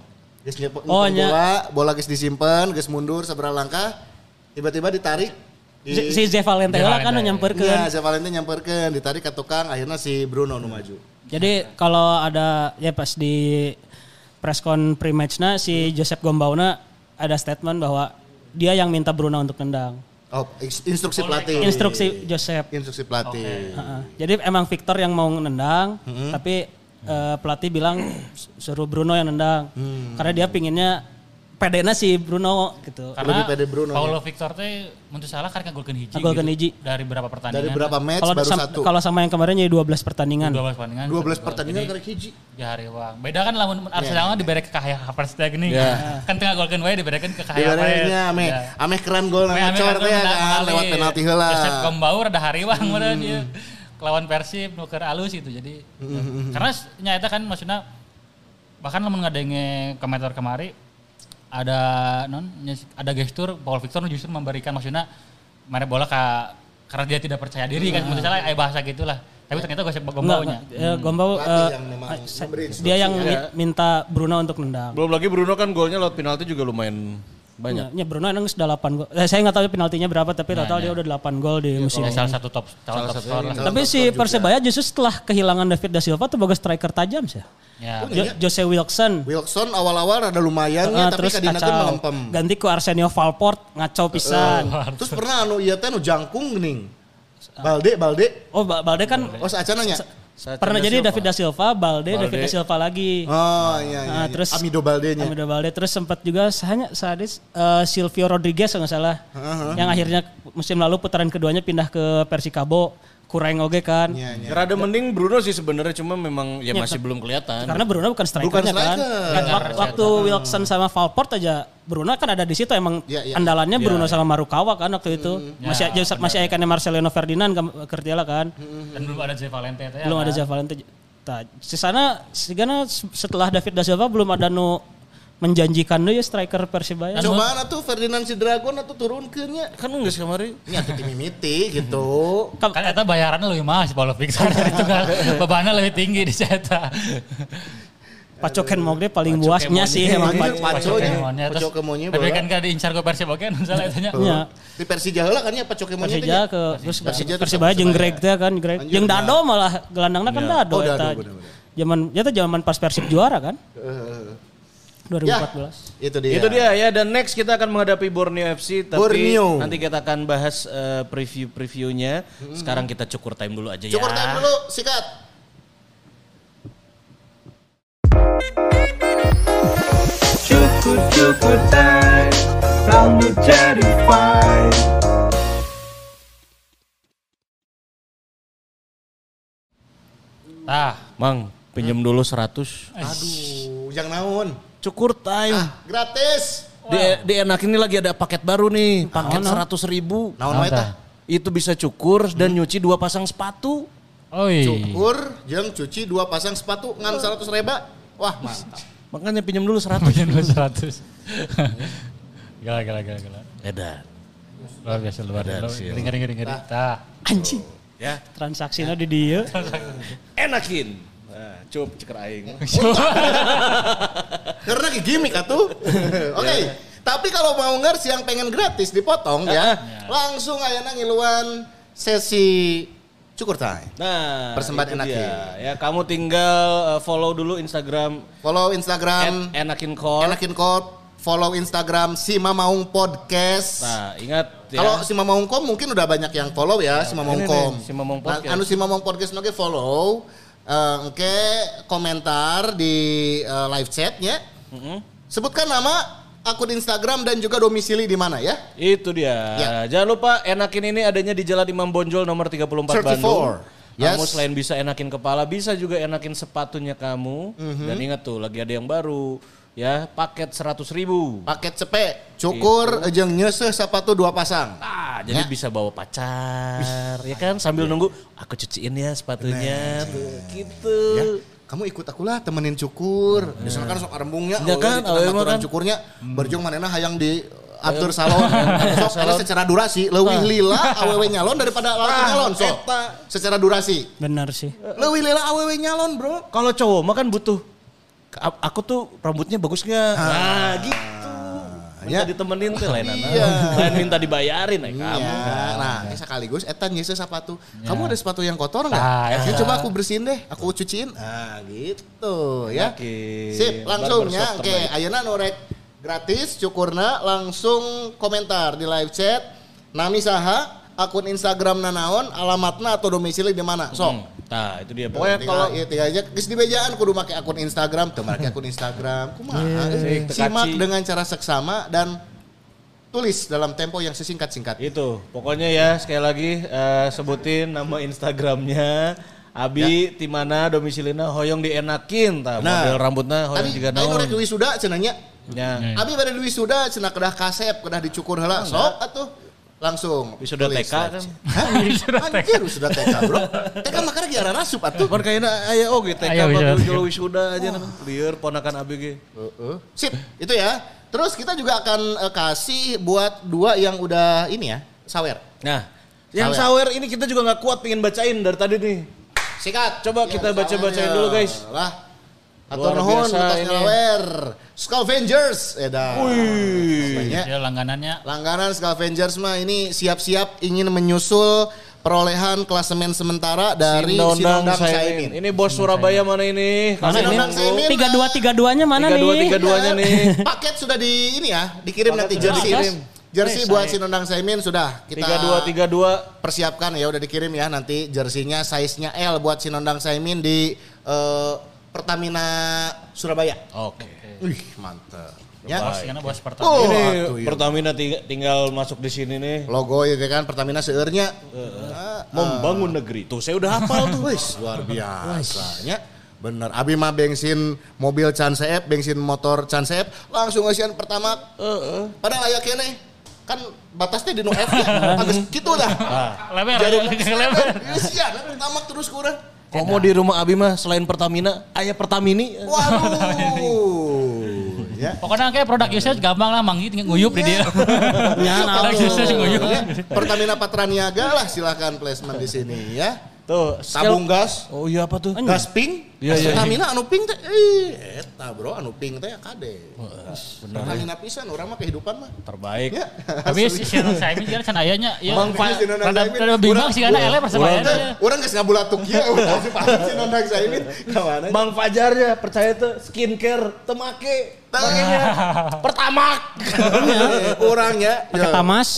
geus nyep Oh, nya. bola, bola geus disimpen, geus mundur seberapa langkah, tiba-tiba ditarik di Si si Zé Valente Zé lah kan Valente. nyamperkeun. Iya, si Valentine nyamperkeun, ditarik ke tukang, akhirnya si Bruno nu maju. Jadi kalau ada ya pas di press con pre-matchnya si Joseph Gombauna ada statement bahwa dia yang minta Bruno untuk nendang. Oh, ins- instruksi pelatih. Instruksi Joseph. Instruksi pelatih. Heeh. Jadi emang Victor yang mau nendang, tapi eh, pelatih bilang suruh Bruno yang nendang. Karena dia pinginnya pedena si Bruno gitu. Karena Lebih pede Bruno, Paulo Victor teh menurut salah karena golkan hiji Golkeun gitu. hiji. Dari berapa pertandingan? Dari berapa match Kalau baru sam- satu. kalau sama yang kemarin jadi 12 pertandingan. 12 pertandingan. 12 pertandingan Jadi, karek hiji. di hari wang. Beda kan lamun Arsenal mah diberi ke Kahya Havertz teh gini. Ya. Kan tengah golkan wae diberikan ke Kahya Havertz. Dibarengnya ame Ya. ame keren gol Ame- na ame ngacor kan teh ya kan lewat penalti heula. Joseph Gombaur ada hari wang meureun dia. lawan Persib nuker alus gitu jadi karena s- nyata kan maksudnya bahkan lamun ngadenge komentar kemari ada non ada gestur Paul Victor justru memberikan maksudnya mana bola ke karena dia tidak percaya diri kan misalnya eh bahasa gitulah tapi ternyata gosip Enggak, gombaunya enggak. Ya, Gombau eh, yang dia yang mi- minta Bruno untuk nendang. Belum lagi Bruno kan golnya lewat penalti juga lumayan banyak. Ya, Bruno emang sudah 8 gol. Eh, saya nggak tahu penaltinya berapa tapi total dia udah 8 gol di musim Ya, ini. salah satu top salah top scorer lah. Tapi si Persebaya justru setelah kehilangan David da Silva tuh bagus striker tajam sih. Ya. Jo- Jose Wilson. Wilson awal-awal ada lumayan ya, tapi terus kacau. melempem. Ganti ku Arsenio Valport ngacau pisan. Terus pernah anu ieu teh nu jangkung geuning. Balde, Balde. Oh, Ba- Balde kan Oh, saacana nya. Saat pernah jadi Silva. David da Silva, Balde, Balde. David da Silva lagi. Oh, iya iya. Nah, iya. terus Amido Balde nya. Amido Balde terus sempat juga hanya sadis eh, Silvio Rodriguez kalau nggak salah. Yang akhirnya musim lalu putaran keduanya pindah ke Persikabo, kurang oge kan. Iya, iya. Rada mending Bruno sih sebenarnya cuma memang ya masih belum kelihatan. Karena Bruno bukan strikernya Bukan kan. striker. Kan wak- waktu Wilson sama Valport aja Bruno kan ada di situ emang Iya, iya. andalannya Bruno sama Marukawa kan waktu itu. Masih Ya, masih aya kan Marcelino Ferdinand Kertiala kan. Dan belum ada Jay Valente teh. Belum ada kan. Javalente. Nah, di sana sigana setelah David da Silva belum ada nu menjanjikan deui ya striker Persibaya. Coba na tuh Ferdinand si Dragon atau turunkeun nya. kan enggak sih kemarin. Ini tim mimiti gitu. Kan eta bayarannya lebih mahal si Paulo Victor itu kan bebannya lebih tinggi di Ceta. Pacoken Mogde paling buasnya sih emang Anjir, Pac- Paco nya. Kemonnya, Paco kemonnya Tapi kan gak diincar ke Persib oke misalnya etanya. Iya. Di Persija heula kan ya Paco kemonnya Persija nya. ke terus Persija Persibaya jeung Persibaya. Greg teh kan Greg. Jeung nah. Dado malah gelandangnya kan Dado Oh, Dado, eta. bener-bener. Zaman ya zaman pas Persib juara kan Ya, 2014. itu dia. Itu dia ya dan next kita akan menghadapi Borneo FC tapi Borneo. nanti kita akan bahas eh, preview-previewnya. Sekarang kita cukur time dulu aja Cukur ya. time dulu, sikat. Cukup cukup time fine Tah, Mang, pinjam dulu 100. Aduh, yang naon? Cukur time. Gratis. Di, di enak ini lagi ada paket baru nih, paket seratus ribu. Naon tah? Itu bisa cukur dan nyuci dua pasang sepatu. oi. Cukur, jeung cuci dua pasang sepatu ngan 100 reba. Wah, mantap. Makanya pinjam dulu 100. Pujian 200. Gila, gila, gila, gila. Edan. Luar biasa, luar biasa. Ngeri, ngeri, ngeri, ngeri. Tah. Anjing. Ya, Transaksinya di dieu. enakin. Nah, cup ceker aing. Karena gimmick atuh. Oke. Tapi kalau mau ngers yang pengen gratis dipotong ya, langsung ayana ngiluan sesi cukur time. Nah, Persembahan Enakin. dia. Ya, kamu tinggal uh, follow dulu Instagram Follow Instagram Enakin Core. Enakin Corp, follow Instagram si Mamaung Podcast. Nah, ingat ya. Kalau si Mamaung Kom mungkin udah banyak yang follow ya, si Mamaung ini Kom. si Mamaung Nah, Podcast. anu si Mamaung Podcast oke follow. Eh, Oke, komentar di eh, live chatnya. Mm-mm. Sebutkan nama, akun Instagram dan juga domisili di mana ya. Itu dia. Ya. Jangan lupa enakin ini adanya di Jalan Imam Bonjol nomor 34 34. Bandung. Yes. Kamu selain bisa enakin kepala, bisa juga enakin sepatunya kamu. Mhm. Dan ingat tuh, lagi ada yang baru. Ya, paket 100 ribu. Paket cepe, cukur, jeung nyeseh sepatu dua pasang. Ah, jadi Ya. bisa bawa pacar, ya kan? Sambil nunggu, aku cuciin ya sepatunya, tuh, gitu. Ya, kamu ikut aku lah temenin cukur. Misalnya kan sok arembungnya, Ya oh, kan, aturan kan. cukurnya, berjuang manena hayang di atur salon. sok karena secara durasi, leuwih lila awewe nyalon daripada laki nyalon sok. Secara durasi. Benar sih. Leuwih lila awewe nyalon, Bro. Kalau cowok mah kan butuh, "A- aku tuh rambutnya bagus nggak? Nah, gitu. Minta Ya. ditemenin tuh lain. Iya. Lain minta dibayarin ya kamu. Iya. Nah, ini sekaligus etan nyeseh sepatu. Kamu ada sepatu yang kotor enggak? Ah, ya. Coba aku bersihin deh, aku cuciin. Nah, gitu ya. Oke. Sip, langsungnya oke, ayeuna norek gratis cukurna langsung komentar di live chat. Nami saha, akun Instagram nanaon, alamatna atau domisili di mana? Sok. Hmm. Nah, itu dia. Pokoknya Pokoknya kalau tiga aja geus di bejaan kudu make akun Instagram, teu make akun Instagram. Kumaha? Sik, teu Simak kaci. dengan cara seksama dan tulis dalam tempo yang sesingkat-singkat. itu, pokoknya ya sekali lagi eh, sebutin nama Instagramnya. Abi di mana domisilina hoyong dienakin tah model rambutnya hoyong Tadi juga tadi norek naon. wisuda cenanya. Ya. Abi pada di wisuda cenah kedah kasep, kedah dicukur heula. Sok atuh. Langsung. Wisuda TK kan? chat. Hah? Anjir wisuda TK bro. TK makanya gara rasup atuh. Kan kayaknya aya oge TK bakal jual wisuda aja nah. Lieur ponakan ABG. Sip, itu ya. Terus kita juga akan eh, kasih buat dua yang udah ini ya, sawer. Nah, yang Sawer. sawer ini kita juga nggak kuat pengen bacain dari tadi nih. Sikat. Coba kita baca-bacain dulu, guys. Lah. Atur Luar nuhun, atas ini. Scavengers. Eda. Wih. Ya. Ya langganannya Langganan Scavengers mah ini siap-siap ingin menyusul perolehan klasemen sementara dari Sinondang Sinondang Saimin. Saimin. Ini bos Surabaya mana ini? Mana Sinondang ini? Saimin. Tiga dua tiga duanya mana Tiga dua, nih? tiga dua. Keduanya nih. Paket sudah di ini ya, dikirim Paket nanti jersey. dikirim. Jersey buat Sinondang Saimin sudah kita Tiga dua tiga dua. persiapkan ya udah dikirim ya nanti jersinya size-nya L buat Sinondang Saimin di eh, Pertamina Surabaya. Oke. Wih, mantap. Ya. bos karena bos pertama. Oh, Ini iya. Pertamina ting- tinggal masuk di sini nih. Logo ya kan Pertamina seurnya. Membangun negeri. Tuh saya udah hafal tuh. Wih, luar biasa. Ya. Bener, abi mah bensin mobil Canseep, bensin motor Canseep, langsung ngasihan pertama. Padahal aya kene kan batasnya di no F ya. Agus gitu dah. Lebar, Jarum lebar. Iya sih, pertama terus kurang. Kok mau di rumah Abi mah selain Pertamina, ayah Pertamini. Waduh. ya. Pokoknya kayak produk usage gampang lah manggil tinggal nguyup di dia. Ya, Produk usage nguyup. Pertamina Patraniaga lah silahkan placement di sini ya. Tuh, Tabung gas, Oh iya apa tuh? gas pink, Iya, iya, Pertamina anu pink teh, eh, eta bro anu pink teh kade. Pertamina pisan, orang mah kehidupan mah. Terbaik. Ya. Tapi si Sinondang Saimin kan can ayanya ya. Mang Fa- Rada rada bimbang sih karena ele persebaya. Orang teh, orang geus ngabulatuk ya, udah si paham si nondang saya ini. Kamana? Bang Fajar ya percaya tuh skincare temake pakainya pertamak. Orangnya Pakai tamas.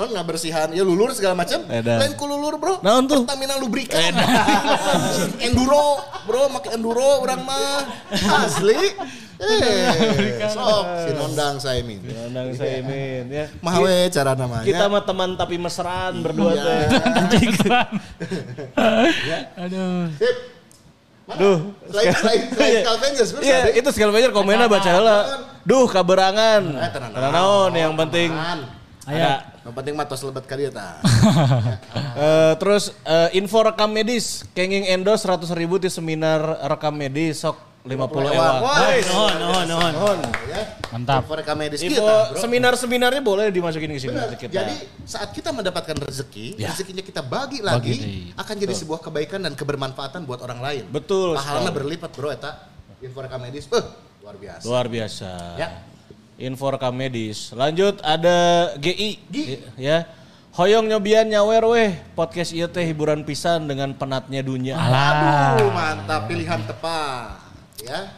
Non nggak bersihan ya lulur segala macam lain ku lulur bro Naon tuh? Pertamina lubrikan enduro bro make enduro orang mah asli eh sok si nondang saya ini Nandang Saimin ya. mawe cara namanya Kita mah teman tapi mesraan berdua Iya. teh. Keren. Aduh. Sip. Duh. selain selain selain Calvengers Iya, ada? itu segala macam komennya baca heula. Duh, kaberangan. Eh, tenang. Tenang naon yang penting ada yang penting mah tos lebet kali ya ta Eh, terus eh, info rekam medis kenging endos 100 ribu di seminar rekam medis sok 50 ewang. Woi, Nuhun, nuhun, nuhun. ya. Mantap. Info rekam medis Info kita, bro. seminar-seminarnya boleh dimasukin ke sini Benar. kita. Jadi saat kita mendapatkan rezeki, Ya. rezekinya kita bagi lagi, Bagi. akan jadi sebuah kebaikan dan kebermanfaatan buat orang lain. Betul Pahalanya berlipat bro, eta info rekam medis, eh, luar biasa. Luar biasa. Ya. Info rekam medis. Lanjut ada GI. Gi. Ya. Hoyong nyobian nyawer weh. Podcast ieu teh hiburan pisan dengan penatnya dunia. Aduh, mantap pilihan tepat. Ya.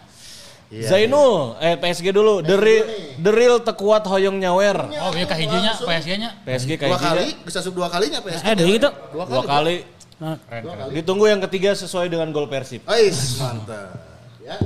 Iya. Zainul, eh PSG dulu. The real, the real tekuat hoyong nyawer. Oh, iya kahijinya PSG-nya. PSG Dua kayak kali, bisa sub dua kalinya PSG. Eh, dari gitu. Dua kali. Dua kali. Nah, Keren, keren. Ditunggu yang ketiga sesuai dengan gol Persib. Ais, mantap. Ya.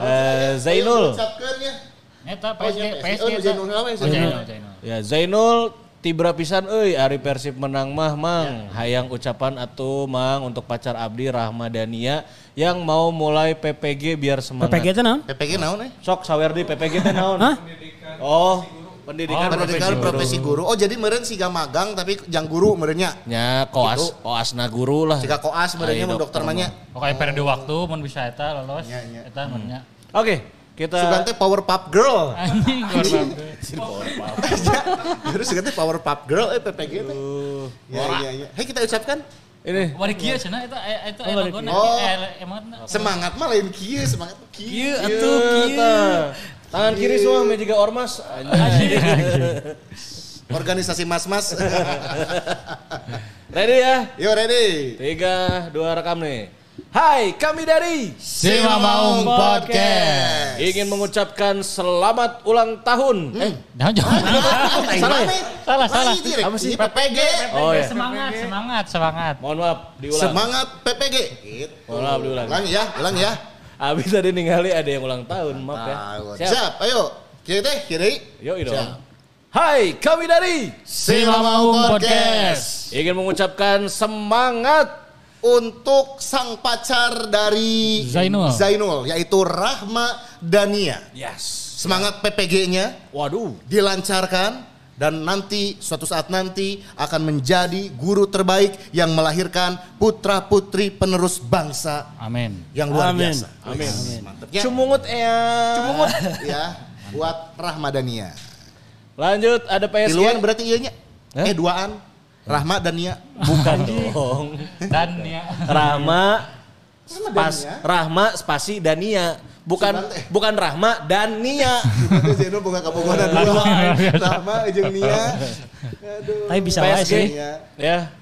Eh, Zainul. Ucapkan ya. Eta Oh, PSG PSG. Oh. Zainul ya? Oh, Zainul, Zainul. Ya Zainul Tibra pisan euy Ari Persib menang mah Mang. Hayang ucapan atuh Mang untuk pacar Abdi Rahmadania yang mau mulai PPG biar semangat. PPG itu naon? PPG naon eh? Sok sawer di PPG teh naon? Hah? Oh, pendidikan, Pendidikan profesi guru. Oh, jadi meureun siga magang tapi jang guru meureunnya. Ya koas koasna guru lah. Siga koas meureunnya Ai, mun dokter mah nya. Pokoknya periode waktu mun bisa eta lolos. Iya, iya. Eta nya. Oke, kita Sugan teh power pop girl. Anjing korban. Terus sugan teh power pop girl eh PPG teh. Ya iya iya. Hei kita ucapkan ini Wari kieu cenah eta eh, eta Oh, emang bari gona. kieu. Eh, emang semangat mah lain kieu, semangat kieu. Atuh kieu. tah. Tangan kiri semua juga ormas. Anjing. Organisasi mas-mas. Ready ya? Yo ready. Tiga, dua rekam nih. Hai, kami dari Si Mamaung Podcast. ingin mengucapkan selamat ulang tahun. Eh, Jangan jangan. Salah ya? Salah, salah. Apa sih? PPG. Oh ya. Semangat, semangat, semangat. Mohon maaf, diulang. Semangat PPG. Gitu. Mohon maaf, diulang. Ulang ya, ulang ya. Abis tadi ningali ada yang ulang tahun, maaf ya. Siap. Siap, ayo. Kiri teh, kiri. Yuk, dong. Hai, kami dari Si Mamaung Podcast. ingin mengucapkan semangat Untuk sang pacar dari Zainul. Zainul, yaitu Rahma Dania. Yes. Semangat PPG-nya Waduh. dilancarkan dan nanti suatu saat nanti akan menjadi guru terbaik yang melahirkan putra-putri penerus bangsa Amin. yang luar Amin. biasa. Amin. Mantap. Ya, Cumungut ya. Cumungut ya buat Rahmadania. Lanjut ada PSG. Tiluan berarti iya nya? Eh duaan. Rahma dan Nia. Bukan dong. Dan ya. Rahma pas Dania. Rahma spasi Dania. Bukan Sunan teh. bukan Rahma dan Nia. Bukan kabogohan dua. Rahma jeung Nia. Aduh. Tapi bisa wae sih. Nia. ya.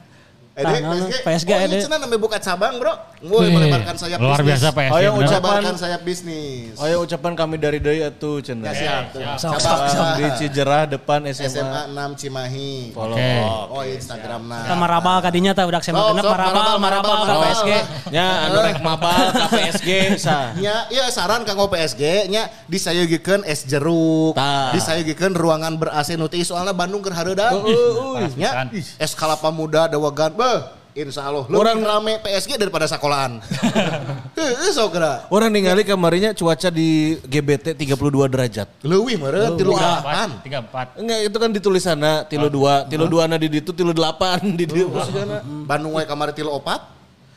Eh, Dek, nah, PSG. PSG, Oh, iya Dek. cenah namanya buka cabang, Bro. Wih, melebarkan sayap Luar bisnis. biasa PSG. Oh, yang bener. ucap- Melebarkan sayap bisnis. Oh ya ucapan kami dari Deui atuh Ya, cenah. siap. Cabang Di Cijerah depan SMA. SMA 6 Cimahi. Follow. Oke. Oh, Instagram nah. Kita marabal kadinya tah udah semak genep sok, marabal marabal, marabal PSG. Ya, anu rek mabal ka PSG. Ya, iya saran kanggo PSG nya disayeugekeun es jeruk, Tah. disayeugekeun ruangan ber AC nu teh soalna Bandung keur hareuda. Ya, pisan. es kalapa muda dawagan. Beuh, insya Allah lebih Orang- rame PSG daripada sekolahan. Heeh, sok geura. Orang ningali kamarinya cuaca di GBT 32 derajat. Leuwih meureun delapan. Tiga empat. Enggak, itu kan ditulis sana tilu dua, tilu dua na di ditu tilu delapan di ditu. Bandung wae kamari tilu opat.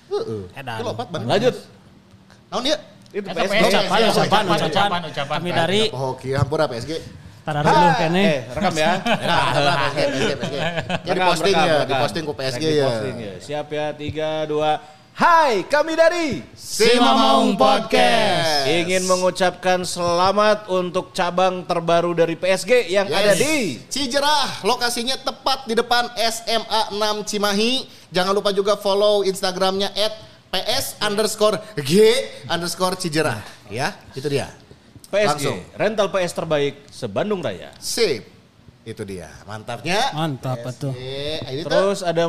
Heeh. Tilu opat Bandung. Lanjut. Naon ieu? Itu PSG. Ucapan, ucapan, ucapan, ucapan. ucapan. Kami dari Oh, kieu hampura PSG. Tarare dulu Eh, kene. rekam ya. Nah, lah, PSG, PSG, PSG. Ya di posting ya, di posting ku PSG ya. ya. Siap ya, tiga, dua. Hai, kami dari Si Mamaung Podcast. ingin mengucapkan selamat untuk cabang terbaru dari PSG yang Yes. ada di Cijerah, lokasinya tepat di depan SMA 6 Cimahi. Jangan lupa juga follow Instagramnya at PS underscore G underscore Cijerah. Ya, itu dia. PSG, Langsung. rental PS terbaik sebandung Raya. Sip. Itu dia. Mantapnya. Mantap. Eh, tuh Terus ada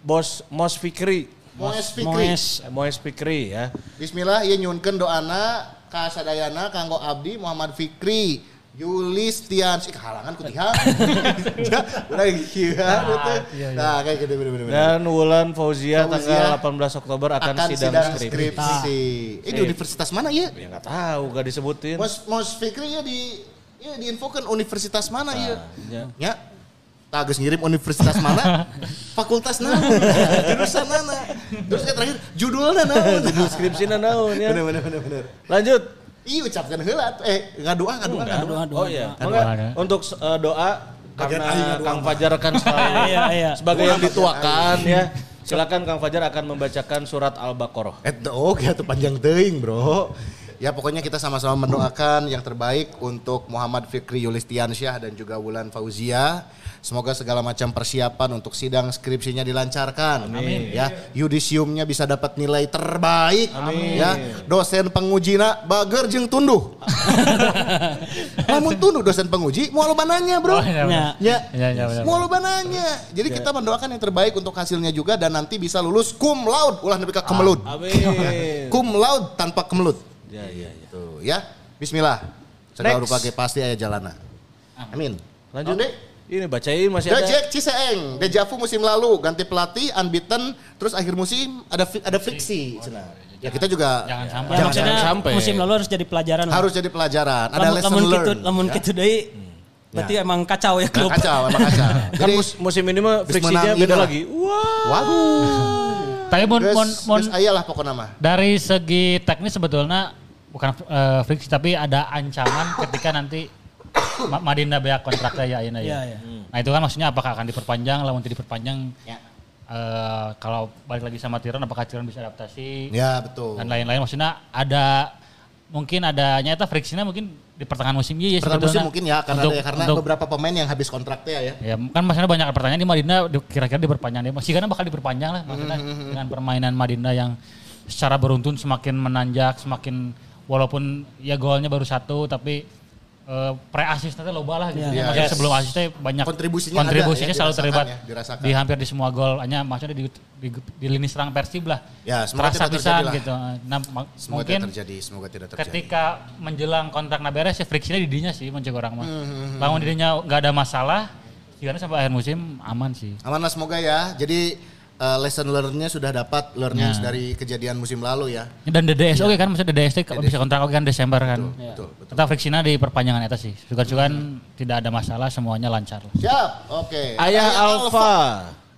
Bos Mos Fikri. Moes Fikri. Moes. Moes Fikri ya. Bismillah, ieu nyunkeun doana ka sadayana kanggo abdi Muhammad Fikri. Yulistian sih halangan ku tihang. Ya, Udah kieu itu. Nah, kayak gitu bener-bener. Dan Wulan Fauzia, Fauzia tanggal 18 Oktober akan, akan sidang, sidang skripsi. skripsi. Eh di universitas mana ya? Ya nggak tahu, gak disebutin. Mos Mos Fikri ya di ya diinfokan universitas mana ya? ya. Ya. Tak geus ngirim universitas mana? Fakultas naon? Jurusan mana? Terus yang terakhir judulnya naon? Judul skripsinya naon ya. Bener bener bener bener. Lanjut. Ih ucapkan heula tuh. eh ngadoa ngadoa ngadoa. Aduh aduh. Oh iya, untuk eh, doa karena Kang. Fajar kan selalu Iya iya. sebagai yang dituakan ya. Silakan Kang Fajar akan membacakan surat Al-Baqarah. Eh oh ya tuh panjang teuing, Bro. Ya pokoknya kita sama-sama mendoakan yang terbaik untuk Muhammad Fikri Yulistiansyah dan juga Wulan Fauzia. Semoga segala macam persiapan untuk sidang skripsinya dilancarkan. Amin. Ya, yudisiumnya bisa dapat nilai terbaik. Amin. Ya, dosen pengujina bager jeung tunduh. Lamun tunduh dosen penguji, mau lo nanya, Bro. Oh, iya, Ya. Ya, Iya, iya, benar. mau lo nanya. Jadi kita mendoakan yang terbaik untuk hasilnya juga dan nanti bisa lulus cum laude, ulah nepi ka kemelut. Amin. Cum laude tanpa kemelut. Ya, ya, ya. Tuh, ya. Bismillah. Segala rupa pasti aya jalana. Amin. Lanjut. Oke. Ini bacain masih ada. Dejek Ciseeng, Dejavu musim lalu ganti pelatih unbeaten terus akhir musim ada ada friksi cenah. Ya kita juga Jangan sampai. Ya, Jangan maksudnya sampai. musim lalu harus jadi pelajaran lah. harus jadi pelajaran, ada Lamun- lesson lamun learn. gitu, lamun ya. gitu deui. Berarti emang kacau ya klub. Kacau, emang kacau. Kan musim ini mah friksinya beda lagi. Wah. waduh. Tapi mon, mon, mon, geus aya lah pokoknya mah. dari segi teknis sebetulnya bukan eh, friksi tapi ada ancaman ketika nanti Madinda beak kontraknya ya Iya, ya. iya. Nah itu kan maksudnya apakah akan diperpanjang, tidak diperpanjang Ya. eh, kalau balik lagi sama Tiran apakah Tiran bisa adaptasi Ya, betul. dan lain-lain maksudnya ada mungkin ada nyata friksinya mungkin di pertengahan musim iya ya Pertama musim mungkin ya karena Untuk- ada ya, karena untuk- beberapa pemain yang habis kontraknya ya. Ya kan maksudnya banyak pertanyaan di Madinda di- kira-kira diperpanjang deh. Masih karena bakal diperpanjang lah maksudnya Mm-hmm, dengan permainan Madinda yang secara beruntun semakin menanjak, semakin walaupun ya golnya baru satu tapi eh, pre assist nanti loba lah gitu. Iya. Maksudnya Yes. sebelum assistnya banyak Kontribusinya kontribusinya ada ya, selalu dirasakan terlibat ya, dirasakan. di hampir di semua gol. Hanya maksudnya di, di, di lini serang Persib lah. Ya, semoga terasa tidak pisan terjadi lah. gitu. Nah, Semoga mungkin tidak terjadi, semoga tidak terjadi. ketika menjelang kontrak beres ya friksinya di dinya sih mencegah orang mah. Hmm, Lamun di dinya nggak ada masalah, jika sampai akhir musim aman sih. Aman lah semoga ya. Jadi eh, lesson learn-nya sudah dapat learnings Ya. dari kejadian musim lalu ya. Dan DDS oke kan, maksudnya DDS teh bisa kontrak oke kan Desember kan. Betul, betul. Kita friksinya di perpanjangan eta sih. Sugan-sugan tidak ada masalah, semuanya lancar lah. Siap. Oke. Ayah Alfa.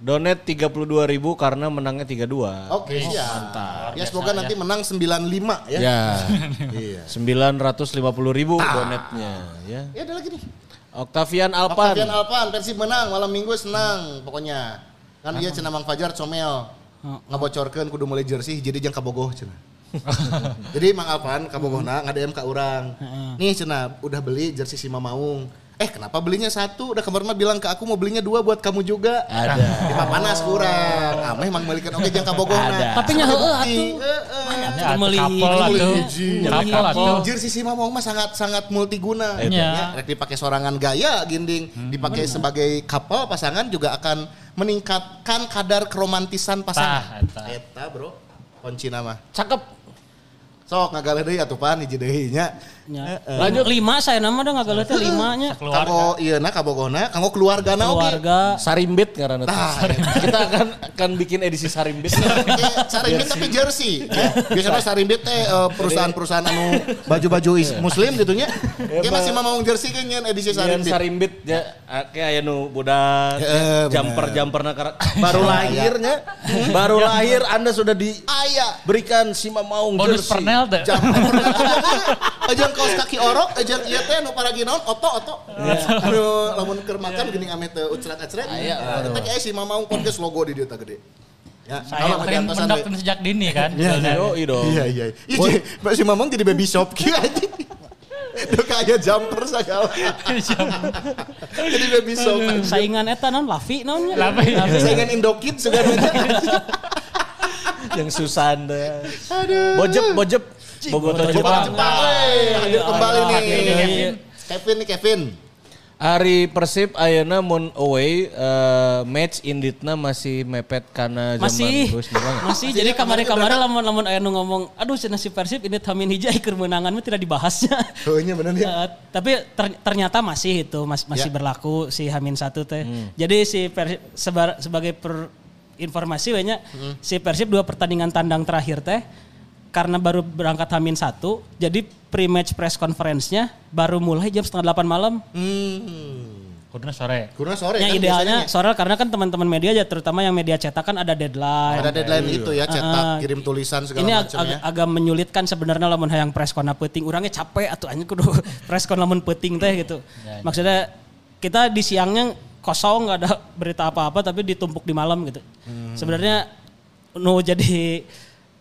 Donate 32 ribu karena menangnya 32. Oke, siap. Ya biasa, semoga ya. nanti menang 95 ya. Ya. Iya. 950 ribu donetnya ya. Ya ada lagi nih. Octavian Alpan. Octavian Alpan, Persib menang, malam minggu senang pokoknya. Kan dia cenah Mang Fajar comel. Ngabocorkeun kudu mulai jersey jadi jeung kabogoh cenah. jadi Mang Alpan kabogohna ngadem ka urang. Nih cenah udah beli jersey si Mamaung. Eh kenapa belinya satu? Udah kemarin mah bilang ke aku mau belinya dua buat kamu juga. Ada. Di panas kurang. Ameh mang balikan oke jeung kabogohna. Ada. Tapi nya heueuh atuh. Heeh. Ya, Kan meuli- couple atuh. meuli- Couple atuh. Jersey si Mamong mah sangat sangat multiguna. Iya. Ya, rek dipakai sorangan gaya ginding, dipakai sebagai couple pasangan juga akan meningkatkan kadar keromantisan pasangan. Tah, eta. Eta, Bro. Kunci nama. Cakep. Sok ngagale deui atuh pan hiji deui nya. Ya. Lanjut. Lima saya nama dah ngagalet teh limanya. Keluarga. Kanggo ieu na kabogohna, kanggo keluargana oge. Keluarga. Sarimbit karena Tah, kita akan akan bikin edisi Sarimbit. Eh, sarimbit tapi jersey. Ya. Biasanya sarimbit teh eh, perusahaan-perusahaan anu baju-baju is- muslim gitu nya. Dia masih mau jersey kan nyen edisi Sarimbit. sarimbit. Sarimbit ya kayak aya nu budak Heeh, jumper jumperna karena baru lahirnya baru lahir Anda sudah di Aya. berikan si Mamaung Bonus jersey. pernel teh. Jam Ajan kaos kaki orok, ajan ieu teh nu paragi naon oto oto. Anu lamun keur makan geuning ame teu ucrak-acrek. Aya, Eta ge si Mamaung podcast logo di dieu teh gede. Ya, Saya kalau pengen mendoktrin sejak dini kan. Iya, iya. Dong. Iya iya. Ih, si- Mamang jadi baby shop kieu anjing. Udah kayak jumper segala. jadi baby shop. Saingan eta non Lavi naonnya. Lavi. Saingan Indokid segala Yang Susan deh. Bojep, bojep. Bobotoh Jepang. Jepang. Jepang. Wey, hadir kembali nih. Hadir nih, Kevin. Kevin nih Kevin. Hari Persib ayeuna mun away eh, match inditna masih mepet karena zaman Masih. Nurang. Masih jadi kamari-kamari lamun lamun aya nu ngomong aduh cenah si Persib ini tamin hiji keur menangan mah tidak dibahasnya. Oh, nya bener ya. Eh, tapi ter- ternyata masih itu mas- masih Ya. berlaku si Hamin satu teh. Jadi si Persib sebar- sebagai per informasi banyak si Persib dua pertandingan tandang terakhir teh karena baru berangkat Hamin satu, jadi pre-match press conference-nya baru mulai jam setengah delapan malam. Hmm. Kuduna sore. Kurang sore Ya kan idealnya biasanya. sore karena kan teman-teman media ya terutama yang media cetak kan ada deadline. Ada deadline itu ya, cetak, Ah, kirim tulisan segala ini ag- macam ya. ag- agak menyulitkan sebenarnya lamun hayang press kona peuting urangnya capek atau anjing kudu press kon lamun peuting teh gitu. Ya, Maksudnya kita di siangnya kosong nggak ada berita apa-apa tapi ditumpuk di malam gitu. Hmm. Sebenarnya nu jadi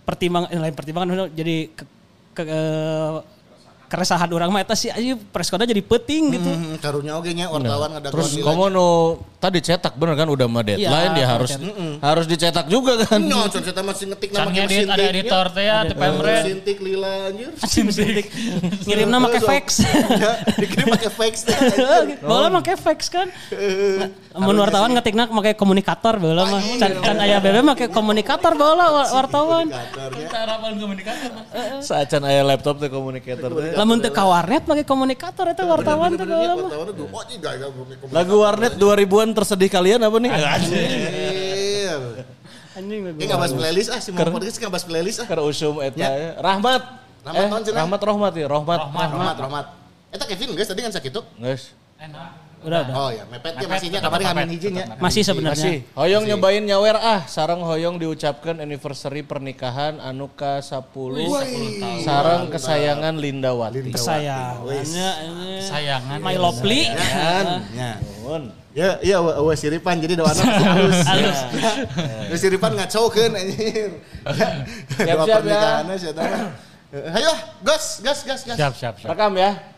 pertimbangan eh, lain pertimbangan jadi ke, ke- eh, keresahan orang mah eta sih aja press kona jadi peuting gitu. Hmm, karunya oge nya wartawan ada Terus kamu nu tadi cetak bener kan udah mah deadline Iya, dia harus harus dicetak juga kan. Nyo, kita masih ngetik nama edit ada editor teh ya, teh pemret. Sintik lila anjir. Sintik. Ngirimna make fax. Ya, dikirim pakai fax teh. Bola make fax kan. Mun wartawan ngetikna make komunikator bola mah. Can, can aya bebe make komunikator bola wa- wartawan. Kantornya. Harapan komunikator. Saacan aya laptop teh komunikator teh. Lamun teu ka warnet make komunikator eta wartawan teh bola mah. Oh Lagu warnet 2000-an tersedih kalian apa nih? Anjing Ini gak bahas playlist ah, si mau podcast gak bahas playlist ah. Keur usum eta ya. Rahmat. Rahmat Eh? Rahmat Rahmat ya, Rahmat. Rahmat, Rahmat. Eta Kevin guys tadi kan sakit tuh. Guys. Udah udah. Oh ya, mepet ya Mepet, masihnya tetap kabarnya mepet, ngamin hijinya. Masih Masih. sebenarnya. Hoyong nyobain nyawer ah, sarang hoyong diucapkan anniversary pernikahan anu ka 10 sarang kesayangan Lindawati. Kesayangannya ini Sayangan. My lovely. Ya. Ya, iya wa, wa siripan jadi doana masih halus. Halus. Ya. siripan ngacaukeun anjir. Siap, Doa siap, ya. pernikahannya sia tah. Ayo, gas, gas, gas, gas. Siap, siap, siap. Rekam ya.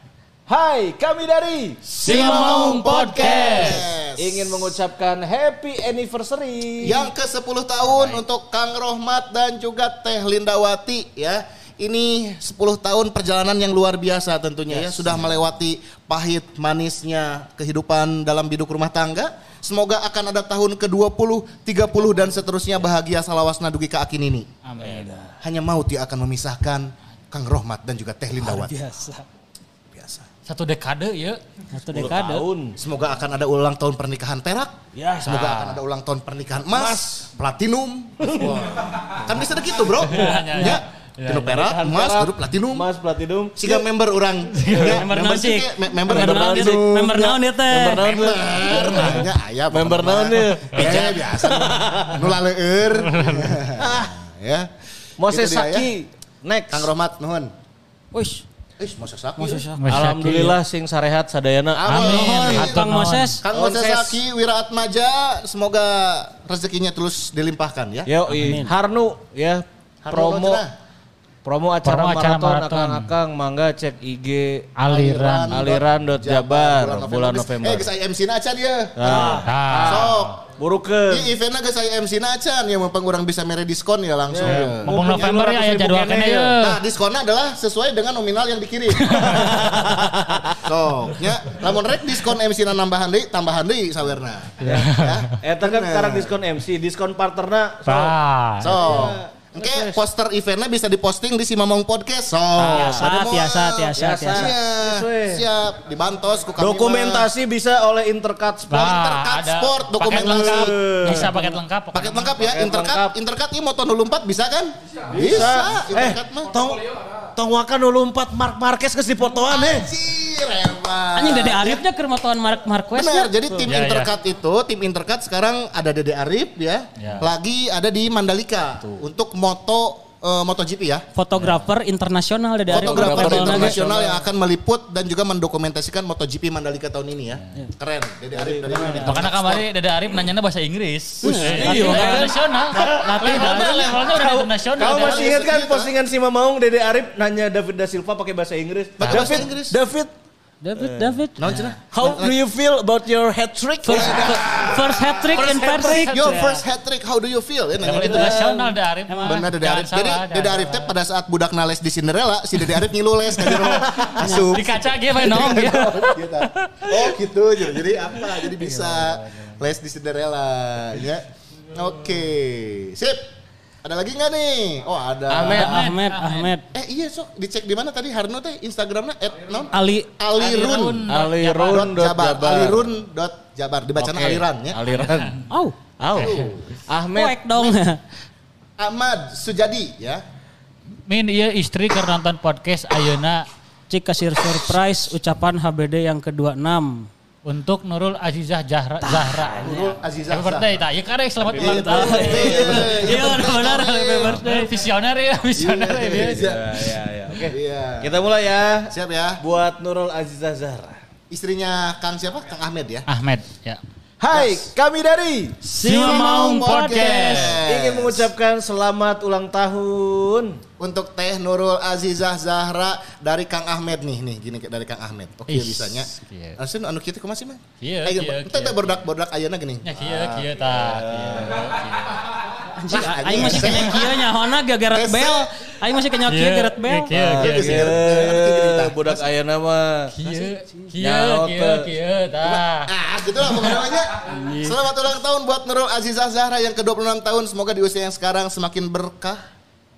Hai, kami dari Simamaung Podcast. ingin mengucapkan happy anniversary. Yang ke-10 tahun untuk Kang Rohmat dan juga Teh Lindawati ya. Ini 10 tahun perjalanan yang luar biasa tentunya ya. Sudah melewati pahit manisnya kehidupan dalam biduk rumah tangga. Semoga akan ada tahun ke-20, 30 dan seterusnya bahagia salawasna dugi ka akin ini. Amin. Hanya maut yang akan memisahkan Kang Rohmat dan juga Teh Lindawati. Biasa. Satu dekade ya. Satu 10 dekade. tahun. Semoga akan ada ulang tahun pernikahan perak. Ya. Semoga akan ada ulang tahun pernikahan emas, platinum. Wah. Kan bisa gitu, Bro. ya, Ya. ya. Tinu perak, emas, Perak, baru platinum. Emas platinum. Siga member orang. Ya, Member naon sih? sih, me- member Member member naon sih? Member naon dia teh? Member naon teh? Member, aya Member naon mah. Eh, biasa. Nu laleueur. Ya. Moses Gitu ya. Saki. Next. Kang Rohmat nuhun. Wih, Eh, Moses Saki. Moses ya. Saki. Alhamdulillah sing sarehat sadayana. Amin. Atur Kang. Moses. Kang Moses. Saki, Wira Atmaja, semoga rezekinya terus dilimpahkan ya. Yo, Harnu ya. Harnu promo. Promo acara Promo acara maraton maraton. akang-akang mangga cek IG Aliran. Aliran dot Jabar bulan November. Eh, geus aya MC na acan dia. Nah, Nah, Sok. burukeun. Di eventnya geus aya MC na acan ya mumpung urang bisa mere diskon ya langsung. ya. ngomong November ya aya jadwal kene ya. Nah, diskonnya adalah sesuai dengan nominal yang dikirim. Sok, nya lamun rek diskon MC na nambahan deui, tambahan deui sawerna. Ya. Eta kan Bener. sekarang diskon MC, diskon partnerna. So, Nah, Oke, poster eventnya bisa diposting di Simamong Podcast. So, tiasa, tiasa, Biasa. tiasa. Iya, Sesuai. siap. Dibantos ku kami mah. Dokumentasi bisa oleh Intercut Sport. Nah, Intercut ada Sport, paket dokumentasi. lengkap. Bisa paket lengkap. pokoknya. Paket lengkap ya, Paket Intercut. lengkap. Intercut ini motor 04 bisa kan? Bisa. Eh, Intercut mah. tong tong wakan dulu empat Mark Marquez ke si fotoan eh. Anjir, hebat. Anjing Dede Arifnya keur motoan Mark Marquez Benar, jadi tim Ya, ya. Intercut itu, tim Intercut sekarang ada Dede Arif ya, Ya. lagi ada di Mandalika untuk moto eh, MotoGP ya. Fotografer internasional Dede Arif. Fotografer internasional yang akan meliput dan juga mendokumentasikan MotoGP Mandalika tahun ini ya. Keren, Dede Arif dari Intercut Makanya Sport. kemarin Dada Arif nanyanya bahasa Inggris. iya, Iya, internasional. Levelnya levelnya udah internasional. Kamu masih Arif. ingat kan postingan si Mamaung Dede Arif nanya David da Silva pakai bahasa Inggris. Pakai bahasa David, Inggris. David, David, David. Naon cenah? how do you feel about your hat trick? First, first hat trick in Persik. Your first hat trick, how do you feel? Ya, nanya gitu. internasional Dada Arif. Benar Dede Jangan Arif. Jadi jangan Arif teh pada saat budak nales di Cinderella, si Dede Arif ngilu les ka jero. Asup. Di kaca gitu main. Oh gitu jadi jadi apa jadi bisa les di Cinderella ya oke sip ada lagi nggak nih oh ada Ahmed. Ahmed, Ahmed. eh iya sok dicek di mana tadi Harno teh Instagramnya at non Ali Alirun Alirun dot Jabar Alirun dot Jabar dibacana Oke. Aliran ya Aliran. Au. Au. Ahmed. Poek dong. Ahmad Sujadi ya Min iya istri keur nonton podcast Ayeuna Cik kasih surprise ucapan HBD yang ke-26. Untuk Nurul Azizah Zahra. Zahra. Nurul Azizah Happy birthday, tak? Ya karek selamat Iya, ulang tahun. Iya benar happy birthday. Visioner ya, visioner ya dia. Ya, ya, ya. Oke. iya Kita mulai ya. siap ya Buat Nurul Azizah Zahra. istrinya Kang siapa Kang Ahmed ya Ahmed, ya. Hai, kami dari Simamaung Podcast. ingin mengucapkan selamat ulang tahun. untuk Teh Nurul Azizah Zahra dari Kang Ahmed nih nih gini dari Kang Ahmed. Oke Ih, bisanya. iya. Asun anu kieu kumaha sih, Eh, kieu, Entah kieu. teh berdak-berdak ayeuna gini. Ya kieu kieu ta. Anjing, Nah, aing masih kena kieu nya hona ge Gareth Aing masih Bell. kieu, kieu, Kieu, kieu. kieu. budak ayana mah. Kieu, kieu, Nyaot, kieu, teh. kieu, ta. Ah, gitu lah pokoknya. Selamat ulang tahun buat Nurul Azizah Zahra yang ke-26 tahun. Semoga di usia yang sekarang semakin berkah.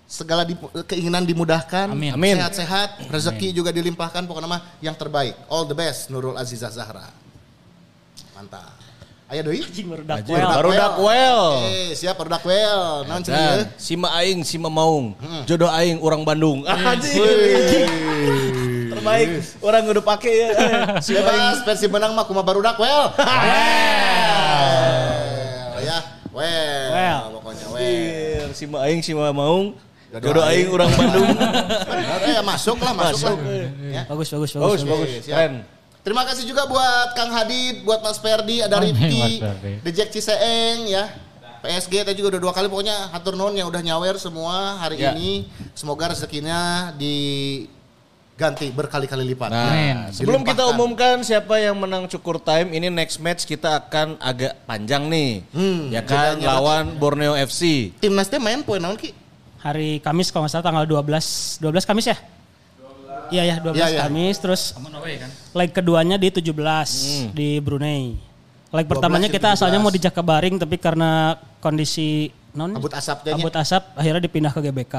Segala di- keinginan dimudahkan. Amin. Amin. Sehat-sehat, rezeki juga dilimpahkan. Pokoknya mah yang terbaik. All the best Nurul Azizah Zahra. Mantap. Ayo doi. Anjing baru dak Anjing, baru dak well. Eh, siap baru dak well. Naon cenah Dan Sima Aing, Sima Maung. Jodoh Aing, orang Bandung. Anjing. Terbaik. Orang udah pakai ya. Si Bebas versi menang mah kumaha baru dak well. Well, ya. Well, Well. pokoknya well. Sima Aing, Sima Maung. Jodoh Aing, orang Bandung. Benar ya masuk lah, masuk, Masuk. lah. Ya. Bagus bagus Bagus, bagus. bagus. Keren. Terima kasih juga buat Kang Hadid, buat Mas Ferdi, ada Rifki. The Jack Ciseeng ya. PSG tadi juga udah dua kali pokoknya hatur nuhun yang udah nyawer semua hari Ya. ini. Semoga rezekinya diganti berkali-kali lipat. Nah, Amin. sebelum kita umumkan siapa yang menang cukur time, ini next match kita akan agak panjang nih. Hmm, ya kan lawan Borneo FC. Timnas teh main poin naon ki? Hari Kamis kalau nggak salah tanggal 12 12 Kamis ya? Iya ya 12 Iya, iya. Kamis terus kan? leg keduanya di 17 Hmm. di Brunei. Leg 12 pertamanya kita asalnya 17. mau di Jakabaring tapi karena kondisi non Kabut asap kabut asap akhirnya dipindah ke GBK.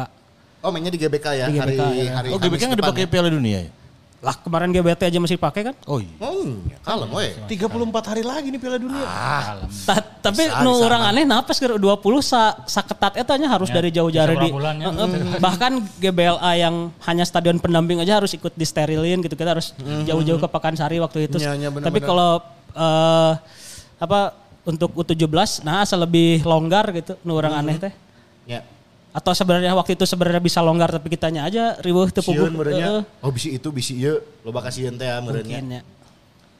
Oh mainnya di GBK ya Di hari GBK, ya. hari Oh, GBK nggak dipakai ya. Piala Dunia ya? Lah kemarin GBT aja masih pakai kan? Oh iya. Oh, iya, kalem we. 34 hari lagi nih Piala Dunia. Ta- tapi nu bisa orang aneh napas ke 20 sa saketat eta nya harus dari jauh jari di. Heeh. bahkan GBLA yang hanya stadion pendamping aja harus ikut disterilin gitu kita harus jauh-jauh ke Pakansari waktu itu. Iya, iya, benar, tapi benar. kalau eh, apa untuk U17 nah asal lebih longgar gitu nu orang aneh teh. Ya. Atau sebenarnya waktu itu sebenarnya bisa longgar tapi kitanya aja riweuh teu puguh. Heeh. Oh bisi itu bisi ieu. Loba kasieun teh ya merenya. Mungkin ya.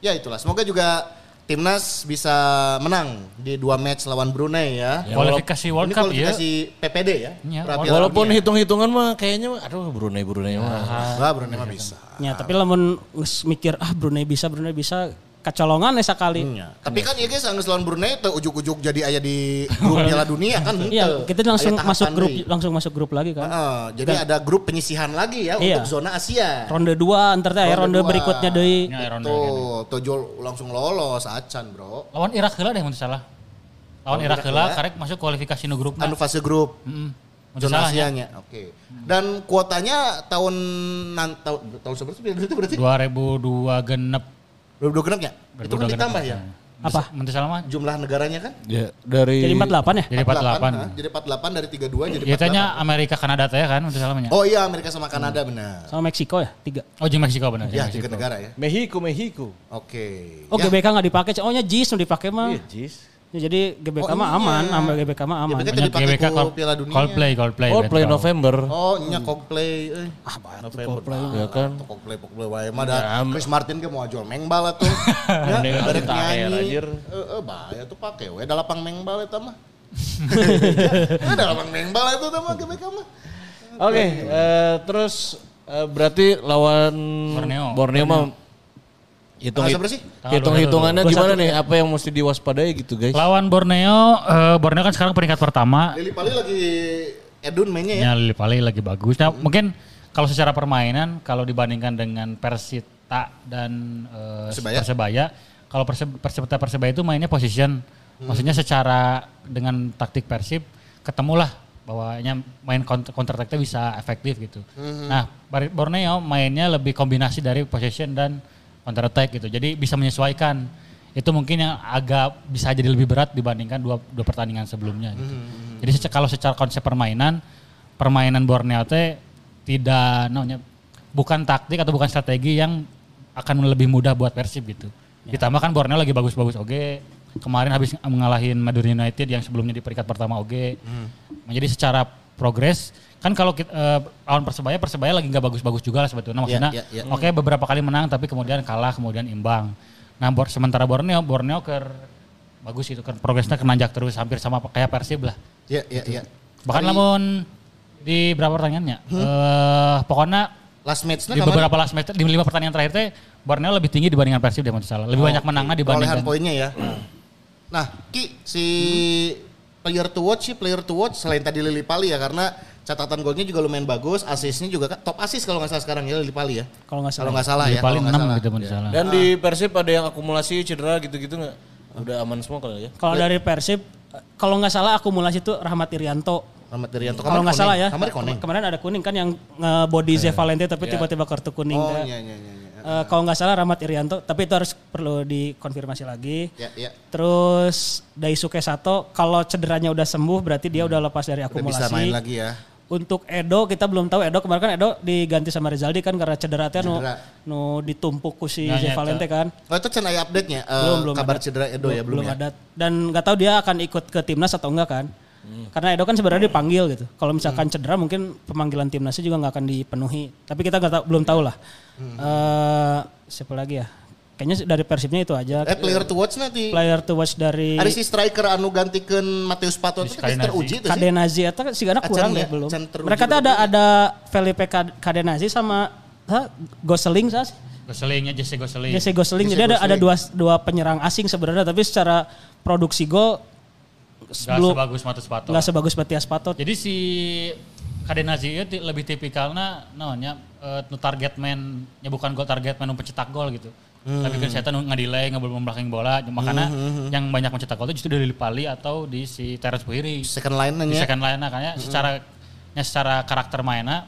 Ya itulah. Semoga juga timnas bisa menang di dua match lawan Brunei ya. Kualifikasi World Ini Cup ya. kualifikasi PPD ya. Piala Walaupun hitung-hitungan mah kayaknya aduh Brunei Brunei mah. Wah, Brunei mah bisa. Ya, tapi lamun geus mikir ah Brunei bisa Brunei bisa kacolongan ya sekali. Ya. Tapi kan iya guys, anggeus lawan Brunei teu ujuk-ujuk jadi aya di grup Piala Dunia kan. Iya, henteu. kita langsung masuk grup deui. langsung masuk grup lagi kan. Heeh, jadi ada grup penyisihan lagi ya Iya. untuk zona Asia. Ronde 2 ntar teh aya ronde dua. berikutnya deui. Ya, ronde Tuh, Tojol langsung lolos acan, Bro. Lawan Irak heula deh mun salah. Lawan Irak heula karek masuk kualifikasi nu grupna. Anu fase grup. Heeh. Zona ya. Asianya. Oke. Dan kuotanya tahun tahun tahun seberapa sih itu berarti? 2002 genep. 22 genap ya? Itu kan 2002 ditambah ya? Apa? Mun teu salah mah Jumlah negaranya kan? Ya, dari Jadi 48 ya? jadi 48. nah, jadi 48 dari 32 jadi Ya 48. tanya Amerika Kanada kan teu salah mah nya. Oh iya Amerika sama Kanada benar. Sama Meksiko ya? Tiga. Oh jeung Meksiko benar. Ya, tiga negara ya. Mexico Mexico. Oke. Oh Ya, GBK nggak dipakai, oh nya JIS nu dipakai mah. Iya, Jis. Ya, jadi GBK Oh, mah iya. aman, aman GBK mah aman. GBK Banyak GBK Col- Piala Dunia. Coldplay, Coldplay. Oh, play retro. November. Oh, nya Coldplay euy. Ah, November. Coldplay. Ya kan. Tuh Coldplay, Coldplay wae mah da. Ya, Chris Martin ge mau jual mengbal atuh. ya, taher, nyanyi. anjir. Heeh, bahaya tuh pake we da lapang mengbal eta mah. Ya, da lapang mengbal itu mah GBK mah. Oke, eh, terus eh, berarti lawan Borneo. Borneo, mah hitung Tanggal seberapa sih? hitung hitungannya dulu. gimana nih? Apa yang mesti diwaspadai gitu guys? Lawan Borneo, eh, Borneo kan sekarang peringkat pertama. Lili Pali lagi Edun mainnya ya. Ya Lili Pali lagi bagus. Nah, mungkin kalau secara permainan kalau dibandingkan dengan Persita dan eh, Persebaya. Persebaya, kalau Perse- Persita Persebaya itu mainnya position. Maksudnya secara dengan taktik Persib ketemulah bahwanya main counter, counter attack-nya bisa efektif gitu. Nah, Bar- Borneo mainnya lebih kombinasi dari possession dan counter attack gitu. Jadi bisa menyesuaikan. Itu mungkin yang agak bisa jadi lebih berat dibandingkan dua, dua pertandingan sebelumnya. Gitu. Jadi seca- kalau secara konsep permainan, permainan Borneo teh tidak namanya bukan taktik atau bukan strategi yang akan lebih mudah buat Persib gitu. Ditambah kan Borneo lagi bagus-bagus oge. Kemarin habis ngalahin Madura United yang sebelumnya di peringkat pertama oge. Jadi secara progres kan kalau kita eh, lawan Persebaya Persebaya lagi nggak bagus-bagus juga lah sebetulnya maksudnya. iya, iya. Oke beberapa kali menang tapi kemudian kalah kemudian imbang. Nah Bor- sementara Borneo Borneo ke bagus itu kan progresnya kenanjak terus hampir sama kayak Persib lah. Iya, iya, iya. Bahkan Hari- namun di berapa pertandingannya? Eh pokoknya last match-nya di beberapa last match di lima pertandingan terakhir teh Borneo lebih tinggi dibandingkan Persib deh salah. Lebih banyak menangnya perolehan dibandingkan. poinnya ya. Nah, Ki si player to watch sih player to watch selain tadi Lili Pali ya karena catatan golnya juga lumayan bagus, asisnya juga kan top asis kalau nggak salah sekarang ya Lili Pali ya. Kalau nggak Kalau salah. nggak salah Di ya. kalau 6 salah. gitu mun salah. Dan di Persib ada yang akumulasi cedera gitu-gitu nggak? Udah aman semua kali ya? Kalau dari Persib, kalau nggak salah akumulasi itu Rahmat Irianto. Rahmat Irianto Kalau nggak salah ya, Kamar koneng. kemarin ada kuning kan yang nge-body Ze Valente tapi tiba-tiba kartu kuning. Oh Teh. iya iya iya. Eh, kalau nggak salah Rahmat Irianto, tapi itu harus perlu dikonfirmasi lagi. Ya, ya. Terus Daisuke Sato, kalau cederanya udah sembuh berarti dia udah lepas dari Udah akumulasi. bisa main lagi ya. Untuk Edo kita belum tahu Edo kemarin kan Edo diganti sama Rezaldi kan karena cedera teh nu, nu ditumpuk ku si Nah. Valente kan. Oh itu channel update-nya eh, belum belum kabar ada. cedera Edo ya belum, ya. ada dan nggak tahu dia akan ikut ke timnas atau enggak kan karena Edo kan sebenarnya dipanggil gitu kalau misalkan cedera mungkin pemanggilan timnasnya juga nggak akan dipenuhi tapi kita nggak tahu belum tahu lah Eh, siapa lagi ya kayaknya dari persibnya itu aja Eh player to watch nanti. player to watch dari Ada si striker anu gantikeun Mateus Pato itu kan Kadenazi. teruji tuh sih. Kadenazi atau si Gana kurang Acan deh ya, belum mereka tuh ada ada Felipe Kad- Kadenazi sama ha, Gosling sah Goselingnya Jesse Goseling. Jesse Gosling. Jesse Jadi ada ada Gosling. dua dua penyerang asing sebenarnya tapi secara produksi gol Gak sebelum sebagus Matu Spato. nggak sebagus Matias Patot. Jadi si Kadenazi itu lebih tipikalnya namanya eh, nu target man nya bukan gol target man pencetak gol gitu. Tapi kan saya nu ngadilai nggak membelakang bola makanya yang banyak mencetak gol itu justru dari Lipali atau di si Terence Puhiri. Second line Di nya. second line makanya secara nya secara karakter mainnya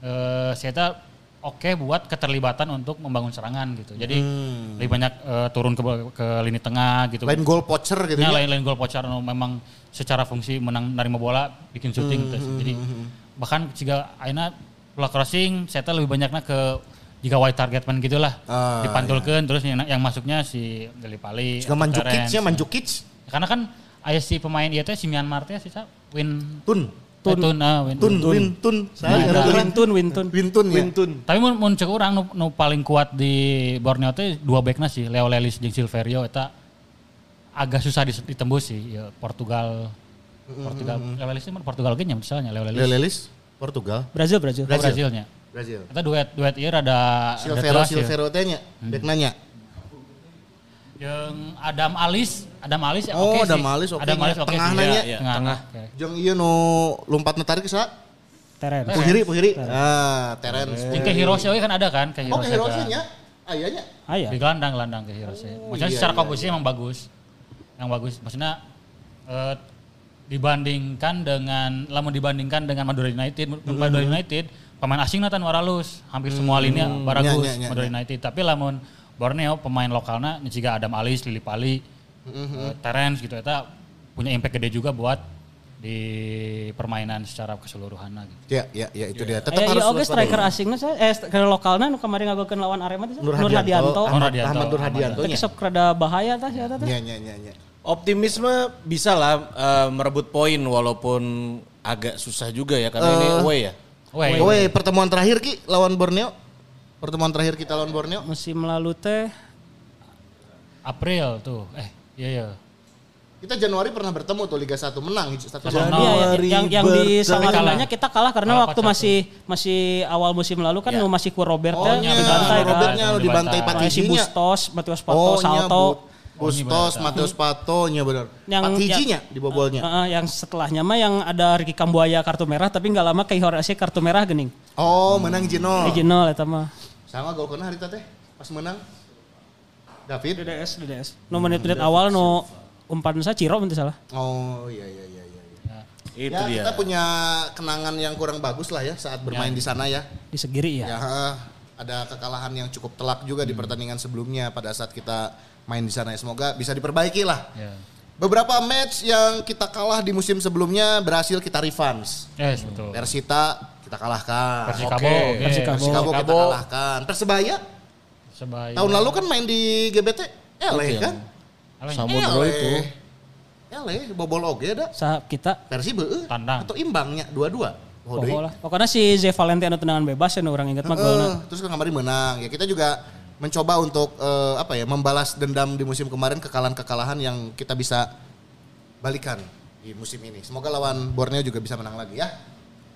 eh saya oke buat keterlibatan untuk membangun serangan gitu. Jadi Hmm. lebih banyak eh, turun ke ke lini tengah gitu. Lain goal poacher gitu Ya, ya. lain lain gol pocar anu memang secara fungsi menang nerima bola bikin syuting Hmm, gitu. Jadi bahkan jika aina bola crossing saya lebih banyaknya ke jika wide target man gitulah. Ah, Dipantulkeun terus yang, yang masuknya si Deli Pali. Atau Manjukic ya Manjukic. Karena kan aya si pemain ieu teh si Myanmar teh si Sa, Win Tun. Tun, tun, ah, win, Tun, Win, Tun. Saya Nah, ngerti. Wintun, Wintun. Wintun ya. Wintun. Tapi mun mun cek urang nu, nu paling kuat di Borneo teh dua backna sih, Leo Lelis jeung Silverio eta agak susah ditembus sih ya Portugal. Portugal, Leo Lelis itu Portugal ge nya misalnya Leo Lelis. Lelis Portugal. Brazil, Brazil. Oh, Brazilnya. Brazil. Eta duet duet ieu rada Silvero jelas ya. Silvero teh nya. Bek nanya. Yang Adam Alis, Adam Alis ya Oh, oke Adam sih. Alis oke Adam nya. Alis oke Tengah sih. nanya. Iya, Iya, tengah. tengah. Jeung ieu nu lompat tarik sa Teren. Puhiri, Puhiri. Ah, Terence. Jeung ke Hirose kan ada kan ke Oh, Hirose. ke Hiroshi nya. Ayanya. Ah ya. Di gelandang gelandang ke Hirose. Maksudnya iya, secara iya, komposisi emang bagus. Yang bagus. Maksudnya eh, dibandingkan dengan lamun dibandingkan dengan Madura United, Madura United pemain asing natan waralus, hampir semua lini baragus Nya, nya, nya, Madura United. Tapi lamun Borneo pemain lokalnya juga Adam Alis, Lili Pali, eh, Terence gitu eta punya impact gede juga buat di permainan secara keseluruhan gitu. Ya, ya, ya itu dia. Tetap Eh, harus iya oke striker asingnya saya eh striker lokalnya nu kemarin ngagolkeun lawan Arema teh Nur Nur Hadianto. Hadianto. Ahmad, Hadianto. Ahmad Nur Hadianto Tapi nya. sok rada bahaya tah ya tah. Nya, nya, nya, nya. Optimisme bisa lah eh, merebut poin walaupun agak susah juga ya karena ini away ya. Weh, Woi, pertemuan terakhir Ki lawan Borneo. Pertemuan terakhir kita lawan Borneo. Musim lalu teh April tuh. Eh, iya iya. Kita Januari pernah bertemu tuh Liga 1 menang satu Januari. Iya, yang, yang, yang di. Samarinanya kita kalah karena Kalah waktu 4-1. masih masih awal musim lalu kan Ya. masih ku Robert Oh, nya, dibantai kan. Robertnya lu dibantai. Kayak si. Bustos, Matius Pato, Oh, Salto. Bu- Bustos, Mateus Pato, nya bener. Yang- Patijinya dibobolnya. Heeh, yang setelahnya mah yang ada Ricky Kambuaya kartu merah tapi nggak lama kayak Horace kartu merah gening. Oh, menang Jino. Original eta mah. Sama gol kena hari teh pas menang. David. DDS, DDS. No menit-menit awal no umpan saya Ciro nanti salah. Oh, iya iya iya iya. iya. Itu ya, dia. kita punya kenangan yang kurang bagus lah ya saat bermain di sana ya. Di segiri ya. Ya, ada kekalahan yang cukup telak juga di pertandingan sebelumnya pada saat kita main di sana. ya. Semoga bisa diperbaiki lah. Ya. Beberapa match yang kita kalah di musim sebelumnya berhasil kita revans. Yes, betul. Persita kita kalahkan. Persikabo, Oke. oke. Persikabo. Persikabo kita kalahkan. Persebaya Sebaya. tahun lalu kan main di GBT eleh Iya. kan? Samudro itu. Eleh bobol oge dah. Sa kita Persib beueuh. Tandang. atau imbangnya dua-dua. Oh. Pokoknya lah. Pokoknya si Z Valentino tendangan bebas ya orang ingat mah golna. terus kan kemarin menang. Ya kita juga mencoba untuk eh, apa ya membalas dendam di musim kemarin kekalahan-kekalahan yang kita bisa balikan di musim ini. Semoga lawan Borneo juga bisa menang lagi ya.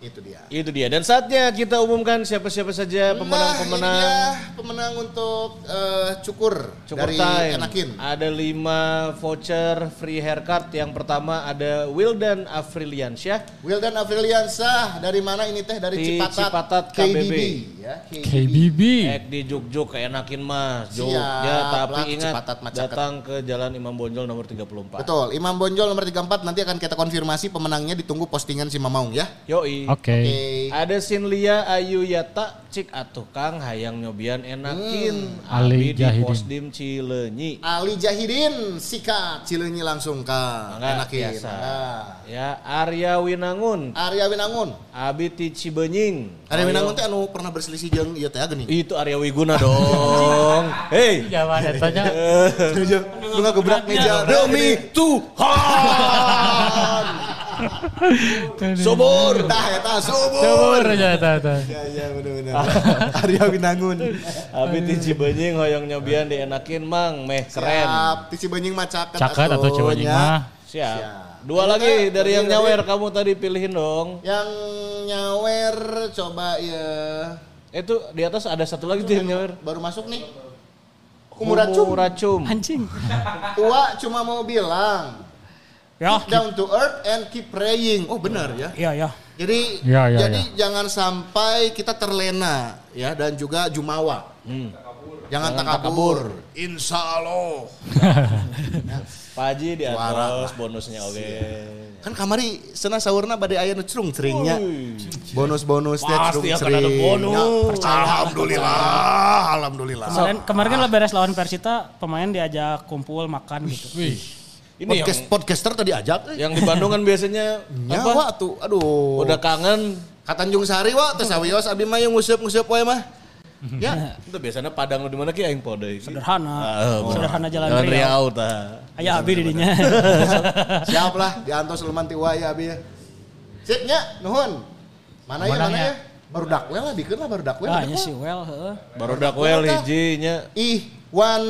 Itu dia. Itu dia. Dan saatnya kita umumkan siapa-siapa saja Nah, pemenang-pemenang. ini dia pemenang untuk eh, cukur, Cukur dari time. Enakin. Ada lima voucher free haircut. Yang pertama ada Wildan Afriliansyah. Wildan Afriliansah dari mana ini teh dari Di Cipatat, Cipatat, KBB. KBB. ya. KBB. Ek di Jogja keenakin mas. Jogja tapi lah, ingat Cipatat datang ke Jalan Imam Bonjol nomor 34. Betul, Imam Bonjol nomor 34 nanti akan kita konfirmasi pemenangnya ditunggu postingan si Mamaung ya. Yoi. Oke. Oke. Ada Sinlia Ayu Yata cik atuh Kang hayang nyobian enakin Ali Abi di Jahidin. Posdim Cileunyi. Ali Jahidin sikat Cileunyi langsung ka Mangga, enakin. biasa. Mangga. Ya Arya Winangun Arya Winangun. Abi ti Cibenying. Arya Winangun teh anu pernah berselisih jeung ieu teh geuning. Itu Arya Wiguna dong. Hei. Jawaban etanya. Lu gebrak meja Demi Tuhan. Subur. Tah eta subur. Coba aja eta eta. Ya ya bener-bener. Arya Winangun. Abi ti Cibenying hoyong nyobian dienakin mang meh keren. Siap, ti Cibenying mah caket Caket atau Cibenying nya. mah. Siap. Siap. Dua lagi Ayo, dari yang dari- nyawer kamu tadi pilihin dong. Yang nyawer coba ya Itu di atas ada satu lagi tuh yang nyawer. baru masuk nih. Kumuracum. Kumuracum. Anjing. Tua cuma mau bilang Ya. keep down to earth and keep praying. Oh benar ya. Iya ya. Jadi Ya, ya, jadi jangan sampai kita terlena ya dan juga jumawa. Hmm. Jangan takabur. Insya Allah. Pak Haji di atas bonusnya oke. Kan kamari sana sahurna bade aya nu cerung ceringnya. Bonus-bonusnya cerung Pasti akan ada bonus. Alhamdulillah, alhamdulillah. Kemarin kemarin kan lah beres lawan Persita, pemain diajak kumpul makan gitu. Ini Podcast yang, podcaster tadi ajak. yang di Bandung kan biasanya Nyawa tuh, aduh. udah kangen Katanjung Sari wa teu sawios abi mah yang nguseup-nguseup wae mah. Ya, itu biasanya Padang di mana ki aing podeu. Sederhana. Ah, Sederhana Jalan Jalan Riau. Riau tah. Aya abi di dinya. siap lah diantos leman ti wae abi ya. Sip nya, nuhun. Mana ya, mana Menangnya. ya? Baru dakwel lah, bikin lah baru dakwel. Ah, nya si well heeh. Baru dakwel hiji nya. Ihwan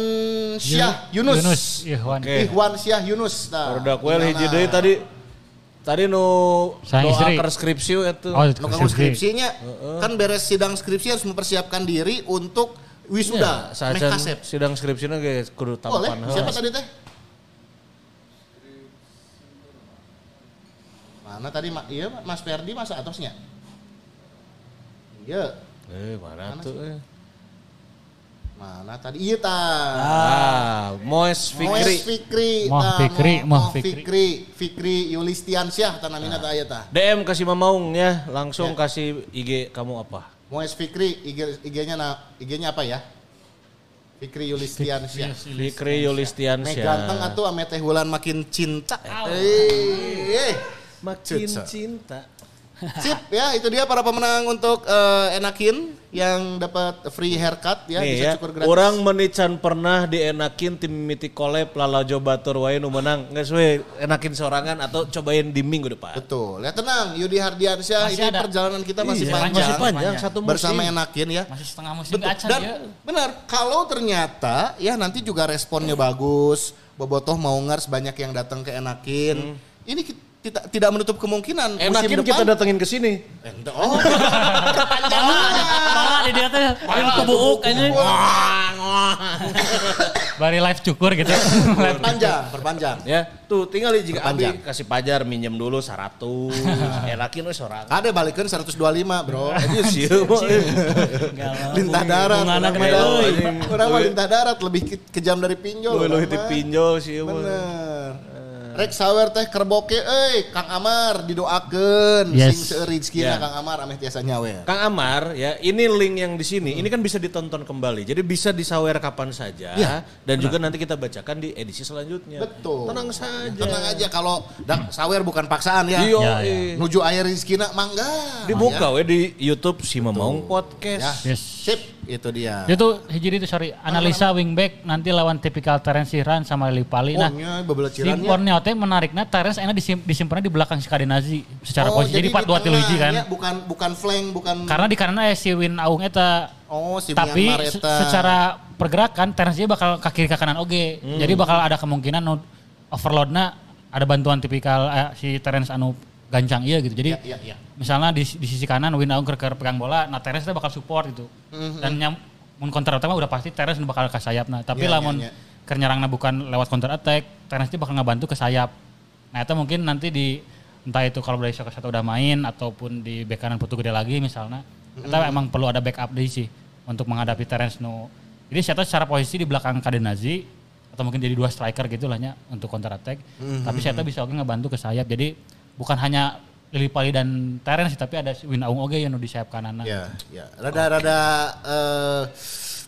Syah Yunus. Yunus, Ihwan. Oke. Ihwan Syah Yunus. Nah, Baru gimana? hiji deui tadi. Tadi nu Sayang doa istri. ke skripsi itu. Oh, Nu kanggo skripsi. skripsinya kan beres sidang skripsi harus mempersiapkan diri untuk wisuda. Ya, Meh kasep. sidang skripsinya ge kudu Boleh. tampan Siapa heula. tadi teh? Mana tadi Ma- iya Mas Ferdi masa atosnya? Iya. Eh, mana tuh? eh? Mana tadi? Iya tah. Ah, Moes Moes Fikri. Fikri. Moh tah. Fikri, Moh- Moh Moh Fikri. Fikri. Fikri Yulistiansyah tanamina tah aya tah. DM kasih Mamaung ya, langsung Ya. kasih IG kamu apa? Moes Fikri IG IG-nya na IG-nya apa ya? Fikri Yulistiansyah. Fikri Meh Yulistiansyah. ganteng atuh ame teh makin cinta. Makin Cinta. Sip ya, itu dia para pemenang untuk eh, Enakin yang dapat free haircut ya, Nih bisa ya, cukur gratis. orang menican pernah dienakin tim mimiti collab lalajo batur wae nu menang. Nggak we enakin sorangan atau cobain di minggu depan. Betul. Ya tenang, Yudi Hardiansyah ini ada. perjalanan kita masih Iya, panjang. Masih panjang satu musim. Bersama Enakin ya. Masih setengah musim Betul. Dan dia. benar, kalau ternyata ya nanti juga responnya bagus, Bobotoh mau ngers banyak yang datang ke Enakin. Ini ki- tidak tidak menutup kemungkinan musim Enakin depan. kita datengin ke sini. Eh. Oh, Malah di dia yang kebuuk aja. Bari live cukur gitu. perpanjang, perpanjang. Ya, tuh tinggal jika Abi kasih pajar minjem dulu 100. Enakin we sorangan. Ada balikan 125 bro. Aja sih. lintah darat. Orang mah-. Orang lintah darat lebih ke- kejam dari pinjol. Lu lu orang hiti mah. pinjol sih. Bener. Rek sawer teh kerboke euy Kang Amar didoakeun Yes. sing seueur rezekina Ya. Kang Amar ameh tiasa nyawe. Kang Amar ya ini link yang di sini ini kan bisa ditonton kembali jadi bisa disawer kapan saja Ya, dan juga nanti kita bacakan di edisi selanjutnya Betul. tenang saja Tenang aja kalau dak sawer bukan paksaan ya. Iya, Ya, iya. Nuju air rezekina mangga. dibuka we di YouTube si Mamaung podcast Ya. Yes. Sip, itu dia. Itu hiji itu sorry, analisa wingback nanti lawan tipikal Terence Siran sama Lili Pali. Oh, Nah, nya teh menariknya Terence enak disim, disimpannya di belakang si Kadinazi secara Oh, posisi. Jadi 4 2 di tilu hiji tengah, kan. ya, bukan bukan flank, bukan Karena di kanan aya si Win Aung eta Oh, si tapi Myanmar se- secara pergerakan Terence dia bakal ke kiri ke kanan oge. Hmm. Jadi bakal ada kemungkinan overloadnya ada bantuan tipikal eh, si Terence anu gancang iya gitu. Jadi Iya, iya, iya. misalnya di, di sisi kanan Win Aung keur pegang bola, nah Terence dia bakal support gitu. Hmm, Dan nyam mun counter mah udah pasti Terence bakal ke sayap nah. Tapi Iya, lamun iya, iya. Keur nyerangna bukan lewat counter attack, Terence bakal ngebantu ke sayap. Nah itu mungkin nanti di entah itu kalau Soko satu udah main ataupun di bek kanan Putu gede lagi misalnya, kita emang perlu ada backup deh sih untuk menghadapi Terence nu. Jadi saya tahu secara posisi di belakang Kadenazi atau mungkin jadi dua striker gitu lah nya untuk counter attack. Tapi saya tahu bisa oke ngebantu ke sayap. Jadi bukan hanya Lili Pali dan Terence tapi ada Win Aung oge yang di sayap kanan. Ya, ya. Rada-rada eh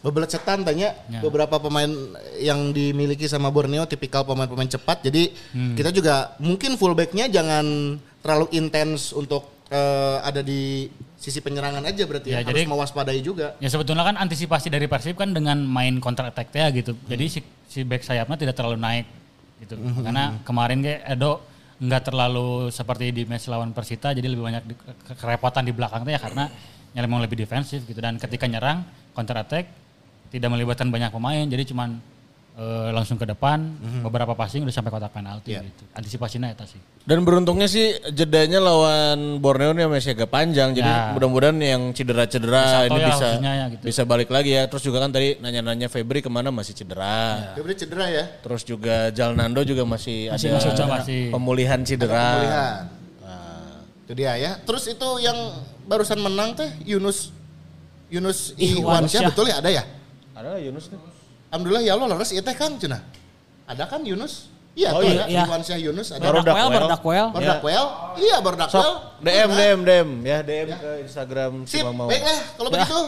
bebelecetan tanya Ya. beberapa pemain yang dimiliki sama Borneo tipikal pemain-pemain cepat. Jadi Hmm. kita juga mungkin fullbacknya jangan terlalu intens untuk eh, ada di sisi penyerangan aja berarti ya. Ya, Harus jadi- mewaspadai juga. Ya sebetulnya kan antisipasi dari Persib kan dengan main counter attack ya gitu. Jadi si, si back sayapnya tidak terlalu naik gitu. Karena kemarin kayak Edo nggak terlalu seperti di match lawan Persita jadi lebih banyak di- ke- kerepotan di belakang tuh ya karena memang lebih defensif gitu dan ketika nyerang counter attack tidak melibatkan banyak pemain jadi cuman eh, langsung ke depan beberapa passing udah sampai kotak penalti Iya. gitu. Antisipasinya itu sih. dan beruntungnya sih jedanya lawan Borneo ini masih agak panjang jadi Ya. mudah-mudahan yang cedera-cedera Bisa ini ya bisa ya gitu. bisa balik lagi ya terus juga kan tadi nanya-nanya Febri ke mana masih cedera Febri cedera ya. terus juga Jalnando juga masih, ada masih cedera, masih. pemulihan cedera Pemulihan. Itu dia ya. Terus itu yang barusan menang teh Yunus Yunus Ihwansyah Syah. betul ya ada ya? Ada nggak Yunus tuh? Alhamdulillah ya Allah leres ieu teh Kang cenah. Ada kan Yunus? Iya, Oh tuh iya. ada Iya. Iwan Syah Yunus ada. Berdakwel, dakwel. berdakwel. Berdakwel? Iya, berdakwel. Sok DM DM DM ya DM ke Instagram Sip, cuma mau. baiklah kalau begitu.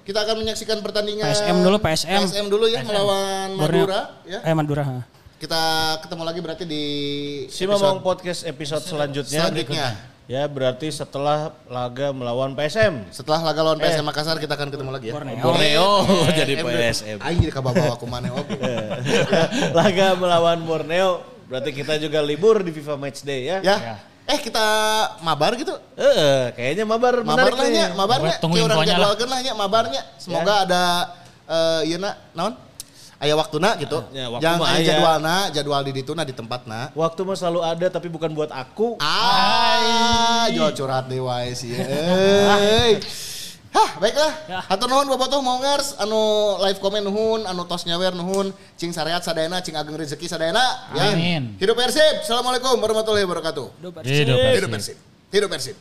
Kita akan menyaksikan pertandingan PSM dulu, PSM. PSM dulu ya melawan Borneo. Madura ya. Eh Madura. ha. Kita ketemu lagi berarti di Si Mamang Podcast episode selanjutnya. selanjutnya. Ya berarti setelah laga melawan PSM. Setelah laga lawan PSM Makassar kita akan ketemu lagi ya. Borneo. Borneo Eh, jadi eh, PSM. Aing jadi kabawa aku mana oke. laga melawan Borneo berarti kita juga libur di FIFA Matchday ya. Ya. Eh kita mabar gitu. Eh, kayaknya mabar Mabar menarik lah nih. nya, mabarnya. Tunggu Kayak orang infonya lah. jadwalkeun lah nya mabarnya. Semoga ada eh ieu na naon? Aya waktuna gitu. Ya, waktu Jangan mah aya aya. jadwalna, jadwal di dituna di tempatna. Waktu mah selalu ada tapi bukan buat aku. Ah, jual curhat deh wae sih. Euy. Hah, baiklah. Hatur nuhun bobotoh mau ngers anu live komen nuhun, anu tos nyawer nuhun, cing sareat sadayana, cing ageng rezeki sadayana. Ya. Amin. Hidup Persib. Assalamualaikum warahmatullahi wabarakatuh. Hidup Hidup Persib. Hidup Persib.